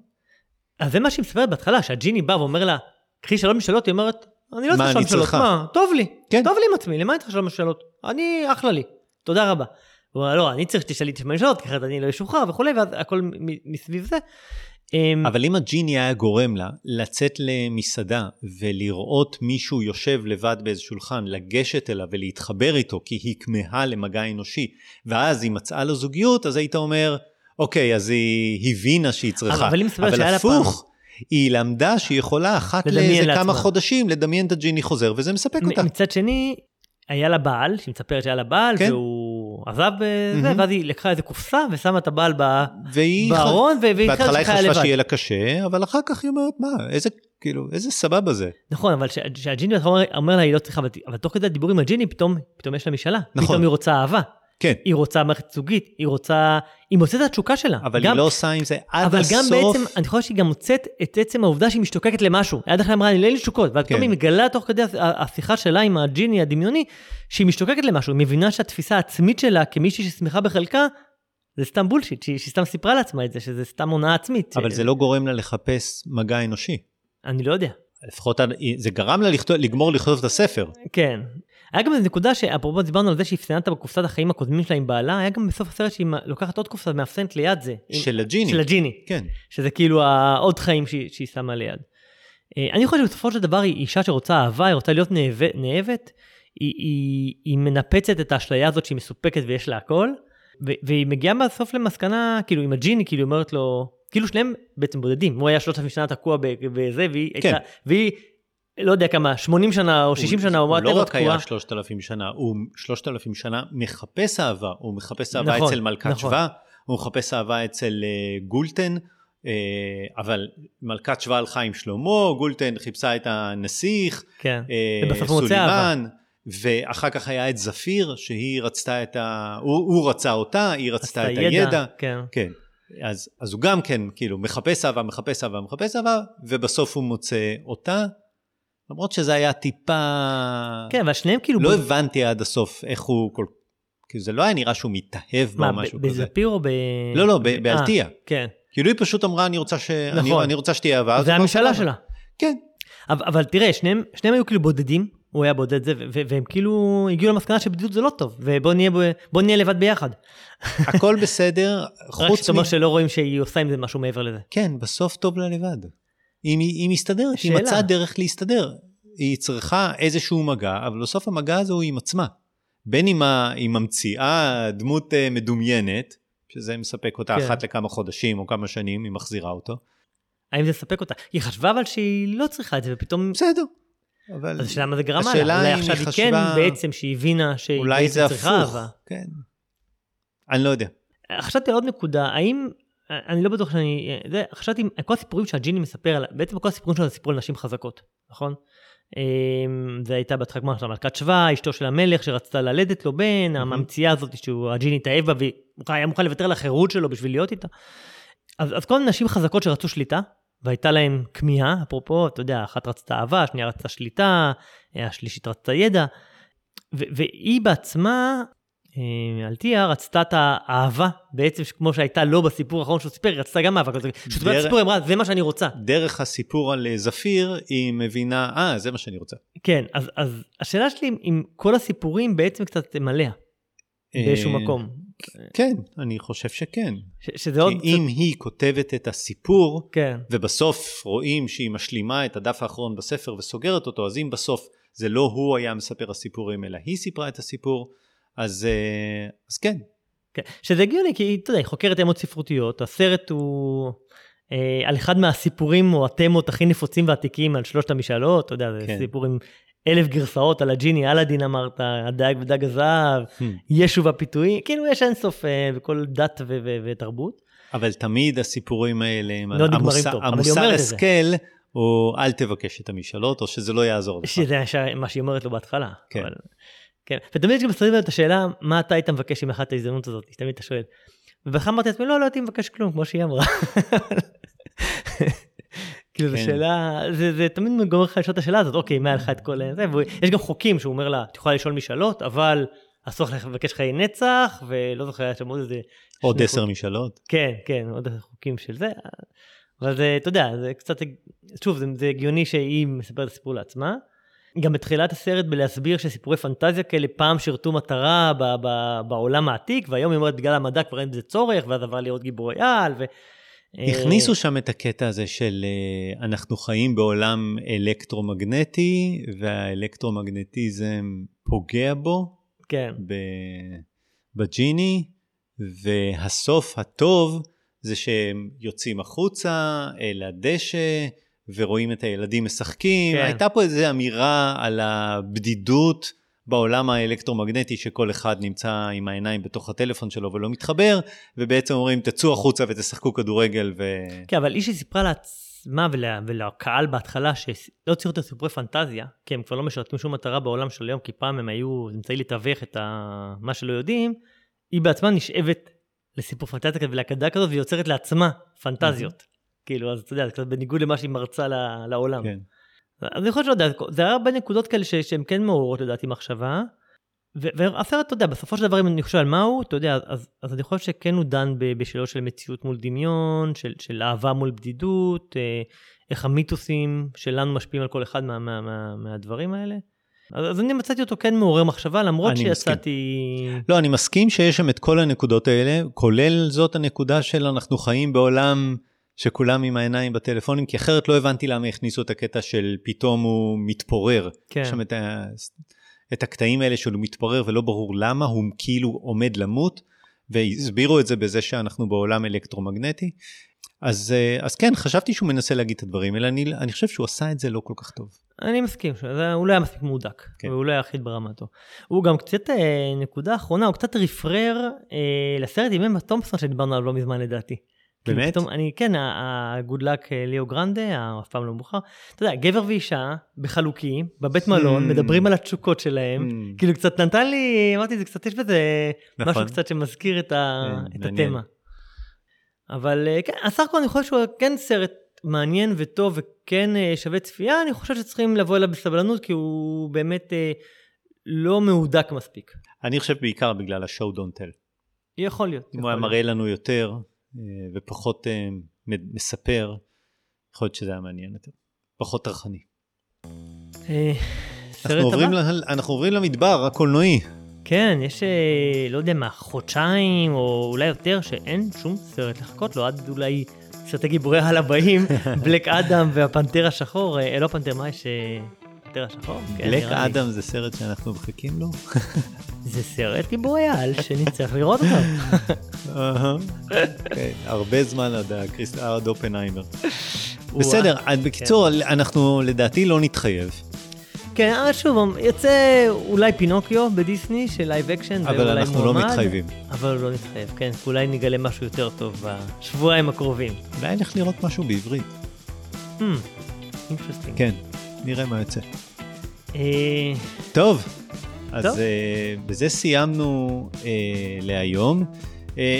אז זה מה שהיא מספרת בהתחלה, שהג'יני בא ואומר לה, קחי שלוש משאלות, היא אומרת, אני לא צריכה אני משאלות, צריכה?" מה, טוב לי, כן. טוב לי עם עצמי, למה אני צריכה שלוש משאלות? אני, אחלה לי, תודה רבה. הוא אומר, לא, אני צריך שתשאלי את משאלות, כי אחרת אני לא אשוחרר וכולי, ואז הכל מסביב זה. אמ, אבל אם הג'יני היה גורם לה לצאת למסעדה ולראות מישהו יושב לבד באיזה שולחן, לגשת אליו ולהתחבר איתו כי היא כמהה למגע אנושי, ואז היא מצאה לו זוגיות, אז היית אומר, אוקיי, אז היא הבינה שהיא צריכה. אבל אבל לה הפוך, היא למדה שהיא יכולה אחת לאיזה לעצמה. כמה חודשים לדמיין את הג'יני חוזר, וזה מספק אותה. מצד שני, היה לה בעל, שהיא מספרת שהיה לה בעל, כן. והוא עזב בזה. ואז היא לקחה איזה קופסה ושמה את הבעל. בארון, והיא התחילה בהתחלה היא חשבה לבד. שיהיה לה קשה, אבל אחר כך היא אומרת, מה, איזה, כאילו, איזה סבבה זה. נכון, אבל שה- שהג'יני אומר, לה, היא לא צריכה, אבל- אבל תוך כדי הדיבור עם הג'יני, פתאום, פתאום יש לה משאלה. נכון. פתאום היא רוצה אהבה. כן, היא רוצה מערכת זוגית, היא רוצה, היא מוצאת את התשוקה שלה. אבל גם, היא לא עושה עם זה עד אבל הסוף. גם בעצם, אני חושב שהיא גם מוצאת את עצם העובדה שהיא משתוקקת למשהו. עד עכשיו אמרה, אני לא אין לי תשוקות, ואז פתאום כן. היא מגלה תוך כדי השיחה שלה עם הג'יני הדמיוני, שהיא משתוקקת למשהו, היא מבינה שהתפיסה העצמית שלה כמישהי ששמחה בחלקה, זה סתם בולשיט, שהיא, שהיא סתם סיפרה לעצמה את זה, שזה סתם הונאה עצמית. אבל ש... זה לא גורם לה לחפש מגע אנושי. אני לא יודע. לפחות זה גרם לה לכתוב, לגמור לכתוב את הספר. כן. היה גם איזו נקודה שאפרופו דיברנו על זה שהיא הפסנת בקופסת החיים הקודמים שלה עם בעלה, היה גם בסוף הסרט שהיא לוקחת עוד קופסה ומאפסנת ליד זה. של הג'יני. של הג'יני. כן. שזה כאילו העוד חיים שהיא, שהיא שמה ליד. אה, אני חושב שבסופו של דבר היא אישה שרוצה אהבה, היא רוצה להיות נאהבת, נאהבת היא, היא, היא מנפצת את האשליה הזאת שהיא מסופקת ויש לה הכל, והיא מגיעה בסוף למסקנה, כאילו עם הג'יני, כאילו אומרת לו, כאילו שניהם בעצם בודדים, הוא היה 3,000 שנה תקוע בזה, והיא כן. הייתה, והיא, לא יודע כמה, 80 שנה או 60 שנה, או הוא לא רק היה תקועה. 3,000 שנה, הוא 3,000 שנה מחפש אהבה. הוא מחפש אהבה נכון, אצל מלכת נכון. שבא, הוא מחפש אהבה אצל אה, גולטן, אה, אבל מלכת שבא הלכה עם שלמה, גולטן חיפשה את הנסיך, כן. אה, מוצא אהבה. סולימן, ואחר כך היה את זפיר, שהיא רצתה את ה... הוא, הוא רצה אותה, היא רצתה את הידע. כן. כן. אז, אז הוא גם כן, כאילו, מחפש אהבה, מחפש אהבה, מחפש אהבה, ובסוף הוא מוצא אותה, למרות שזה היה טיפה... כן, אבל שניהם כאילו... לא בוד- הבנתי עד הסוף איך הוא כל... כאילו, זה לא היה נראה שהוא מתאהב בה מה, או ב- משהו כזה. בזפיר או ב... לא, לא, ב- אה, באלתיה. כן. כאילו, היא פשוט אמרה, אני רוצה, ש... אני, נכון. אני רוצה שתהיה אהבה. זה המשאלה שלה. כן. אבל, אבל תראה, שניהם, שניהם היו כאילו בודדים, הוא היה בודד זה, והם כאילו הגיעו למסקנה שבדידות זה לא טוב, ובוא נהיה, ב- בוא נהיה לבד ביחד. הכל בסדר, רק חוץ שאתה אומר שלא רואים שהיא עושה עם זה משהו מעבר לזה. כן, בסוף טוב לה לבד. היא, היא מסתדרת, היא שאלה. מצאה דרך להסתדר. היא צריכה איזשהו מגע, אבל בסוף המגע הזה הוא עם עצמה. בין אם היא ממציאה דמות אה, מדומיינת, שזה מספק אותה כן. אחת לכמה חודשים או כמה שנים, היא מחזירה אותו. האם זה יספק אותה? היא חשבה אבל שהיא לא צריכה את זה, ופתאום... בסדר. אבל אז השאלה מה זה גרם לה? השאלה אולי עכשיו היא היא כן חשבה- בעצם שהיא הבינה שהיא אולי בעצם זה צריכה הפוך. אהבה. כן. אני לא יודע. חשבתי על עוד נקודה, האם, אני לא בטוח שאני, זה, חשבתי, כל הסיפורים שהג'יני מספר, בעצם כל הסיפורים שלו זה סיפור על נשים חזקות, נכון? אמ, זה הייתה בהתחלה כמו של המלכת שבא, אשתו של המלך שרצתה ללדת לו בן, הממציאה הזאת שהג'יני התאהב בה והוא היה מוכן לוותר על החירות שלו בשביל להיות איתה. אז, אז כל נשים חזקות שרצו שליטה, והייתה להם כמיהה, אפרופו, אתה יודע, אחת רצתה אהבה, השנייה רצתה שליטה, השלישית רצתה ידע, והיא בעצמה, אה, אלטיה, רצתה את האהבה, בעצם כמו שהייתה לו בסיפור האחרון שהוא סיפר, היא רצתה גם אהבה. כשהוא סיפר את הסיפור, היא אמרה, זה מה שאני רוצה. דרך הסיפור על אה, זפיר, היא מבינה, אה, זה מה שאני רוצה. כן, אז, אז השאלה שלי אם- כל הסיפורים בעצם קצת הם עליה, באיזשהו אה, מקום. כן, אני חושב שכן. ש- שזה עוד... אם היא כותבת את הסיפור, כן, ובסוף רואים שהיא משלימה את הדף האחרון בספר וסוגרת אותו, אז אם בסוף זה לא הוא היה מספר הסיפורים, אלא היא סיפרה את הסיפור, אז, אה, אז כן. כן. שזה הגיוני, כי אתה יודע, היא חוקרת אמות ספרותיות, הסרט הוא אה, על אחד מהסיפורים או התמות הכי נפוצים ועתיקים על שלושת המשאלות, אתה יודע, זה כן. סיפור עם אלף גרסאות על הג'יני, אלאדין אמרת, הדג ודג הזהב, ישו והפיתויים, כאילו יש אינסוף אה, בכל דת ו- ו- ותרבות. אבל תמיד הסיפורים האלה, לא המוסר- טוב, המוסר זה. השכל, הוא אל תבקש את המשאלות, או שזה לא יעזור לך. שזה מה שהיא אומרת לו בהתחלה. כן. אבל, כן. ותמיד יש גם האלה את השאלה, מה אתה היית מבקש עם אחת ההזדמנות הזאת, תמיד אתה שואל. ובכלל אמרתי לעצמי, לא, לא הייתי מבקש כלום, כמו שהיא אמרה. כאילו, זו כן. שאלה, זה, תמיד גומר לך לשאול את השאלה הזאת, אוקיי, מה לך את כל זה, ויש גם חוקים שהוא אומר לה, את יכולה לשאול משאלות, אבל אסור לך לבקש חיי נצח, ולא זוכר, היה שם עוד איזה... עוד עשר משאלות. כן, כן, עוד חוקים של זה. אבל זה, אתה יודע, זה קצת, שוב, זה הגיוני שהיא מספרת את הסיפור לעצמה. גם בתחילת הסרט בלהסביר שסיפורי פנטזיה כאלה פעם שירתו מטרה ב, ב, בעולם העתיק, והיום היא אומרת בגלל המדע כבר אין בזה צורך, ואז עבר להיות גיבורי על, ו... הכניסו שם את הקטע הזה של אה, אנחנו חיים בעולם אלקטרומגנטי, והאלקטרומגנטיזם פוגע בו, כן, ב- בג'יני, והסוף הטוב זה שהם יוצאים החוצה אל הדשא ורואים את הילדים משחקים. כן. הייתה פה איזו אמירה על הבדידות בעולם האלקטרומגנטי שכל אחד נמצא עם העיניים בתוך הטלפון שלו ולא מתחבר, ובעצם אומרים תצאו החוצה ותשחקו כדורגל ו... כן, אבל היא שסיפרה לעצמה ול, ולקהל בהתחלה שלא צריך יותר סיפורי פנטזיה, כי הם כבר לא משרתים שום מטרה בעולם של היום, כי פעם הם היו אמצעי לתווך את ה... מה שלא יודעים, היא בעצמה נשאבת לסיפור פנטזיה ולהקדה כזאת, והיא יוצרת לעצמה פנטזיות. כאילו, אז אתה יודע, זה קצת בניגוד למה שהיא מרצה לעולם. כן. אז אני חושב שלא יודע, זה היה הרבה נקודות כאלה ש- שהן כן מעוררות לדעתי מחשבה. והסרט, אתה יודע, בסופו של דבר, אם אני חושב על מהו, אתה יודע, אז, אז אני חושב שכן הוא דן בשאלות של מציאות מול דמיון, של, של אהבה מול בדידות, אה, איך המיתוסים שלנו משפיעים על כל אחד מה, מה, מה, מהדברים האלה. אז, אז אני מצאתי אותו כן מעורר מחשבה, למרות שיצאתי... לא, אני מסכים שיש שם את כל הנקודות האלה, כולל זאת הנקודה של אנחנו חיים בעולם שכולם עם העיניים בטלפונים, כי אחרת לא הבנתי למה הכניסו את הקטע של פתאום הוא מתפורר. כן. יש שם את, ה... את הקטעים האלה שהוא מתפורר ולא ברור למה, הוא כאילו עומד למות, והסבירו את זה בזה שאנחנו בעולם אלקטרומגנטי. אז, אה, אז כן, חשבתי שהוא מנסה להגיד את הדברים האלה, אני, אני חושב שהוא עשה את זה לא כל כך טוב. אני מסכים, שזה- הוא לא היה מספיק מהודק, כן. כן. והוא לא היה אחיד ברמתו. הוא גם קצת, אה, נקודה אחרונה, הוא קצת רפרר אה, לסרט עם אמה תומפסון שדיברנו עליו לא מזמן לדעתי. כאילו באמת? פתאום, אני, כן, ה-good luck אה, ליאו גרנדה, אף פעם לא מאוחר. אתה יודע, גבר ואישה בחלוקים, בבית מלון, Hmm. מדברים על התשוקות שלהם. Hmm. כאילו קצת נתן לי, אמרתי, זה קצת, יש בזה נכון. משהו קצת שמזכיר את, מעניין. התמה. אבל אה, כן, הסך הכל אני חושב שהוא כן סרט מעניין וטוב וכן אה, שווה צפייה, אני חושב שצריכים לבוא אליו בסבלנות, כי הוא באמת לא מהודק מספיק. אני חושב בעיקר בגלל ה-show don't tell. יכול להיות. אם הוא היה. מראה לנו יותר ופחות אה, מספר, יכול להיות שזה היה מעניין יותר. פחות טרחני. אה, אנחנו עוברים. אנחנו עוברים למדבר הקולנועי. כן, יש, אה, לא יודע מה, חודשיים או אולי יותר, שאין שום סרט לחכות לו, עד אולי סרטי גיבורי העל הבאים, בלק אדם והפנתר השחור, אה, לא פנתר, מה יש? אה, פנתר השחור? כן, בלק לי. אדם זה סרט שאנחנו מחכים לו. זה סרט גיבורי על שנצטרך לראות אותו. כן, הרבה זמן עד אופנהיימר. בסדר, בקיצור, אנחנו לדעתי לא נתחייב, כן, אבל שוב, יוצא אולי פינוקיו בדיסני של live action, אבל אנחנו לא מתחייבים. אבל לא נתחייב, כן, אולי נגלה משהו יותר טוב בשבועיים הקרובים. אולי נלך לראות משהו בעברית. Interesting. כן, נראה מה יוצא. אה, טוב, אז. אה, בזה סיימנו אה, להיום.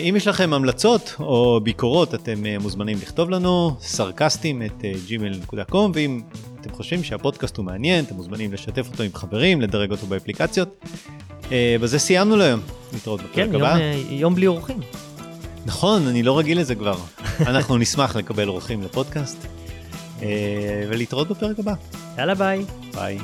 אם יש לכם המלצות או ביקורות, אתם מוזמנים לכתוב לנו, סרקסטים at gmail.com, ואם אתם חושבים שהפודקאסט הוא מעניין, אתם מוזמנים לשתף אותו עם חברים, לדרג אותו באפליקציות. בזה סיימנו להיום, נתראות בפרק כן, יום, הבא. אה, יום בלי אורחים. נכון, אני לא רגיל לזה כבר. אנחנו נשמח לקבל אורחים לפודקאסט, ולהתראות בפרק הבא. יאללה ביי. ביי.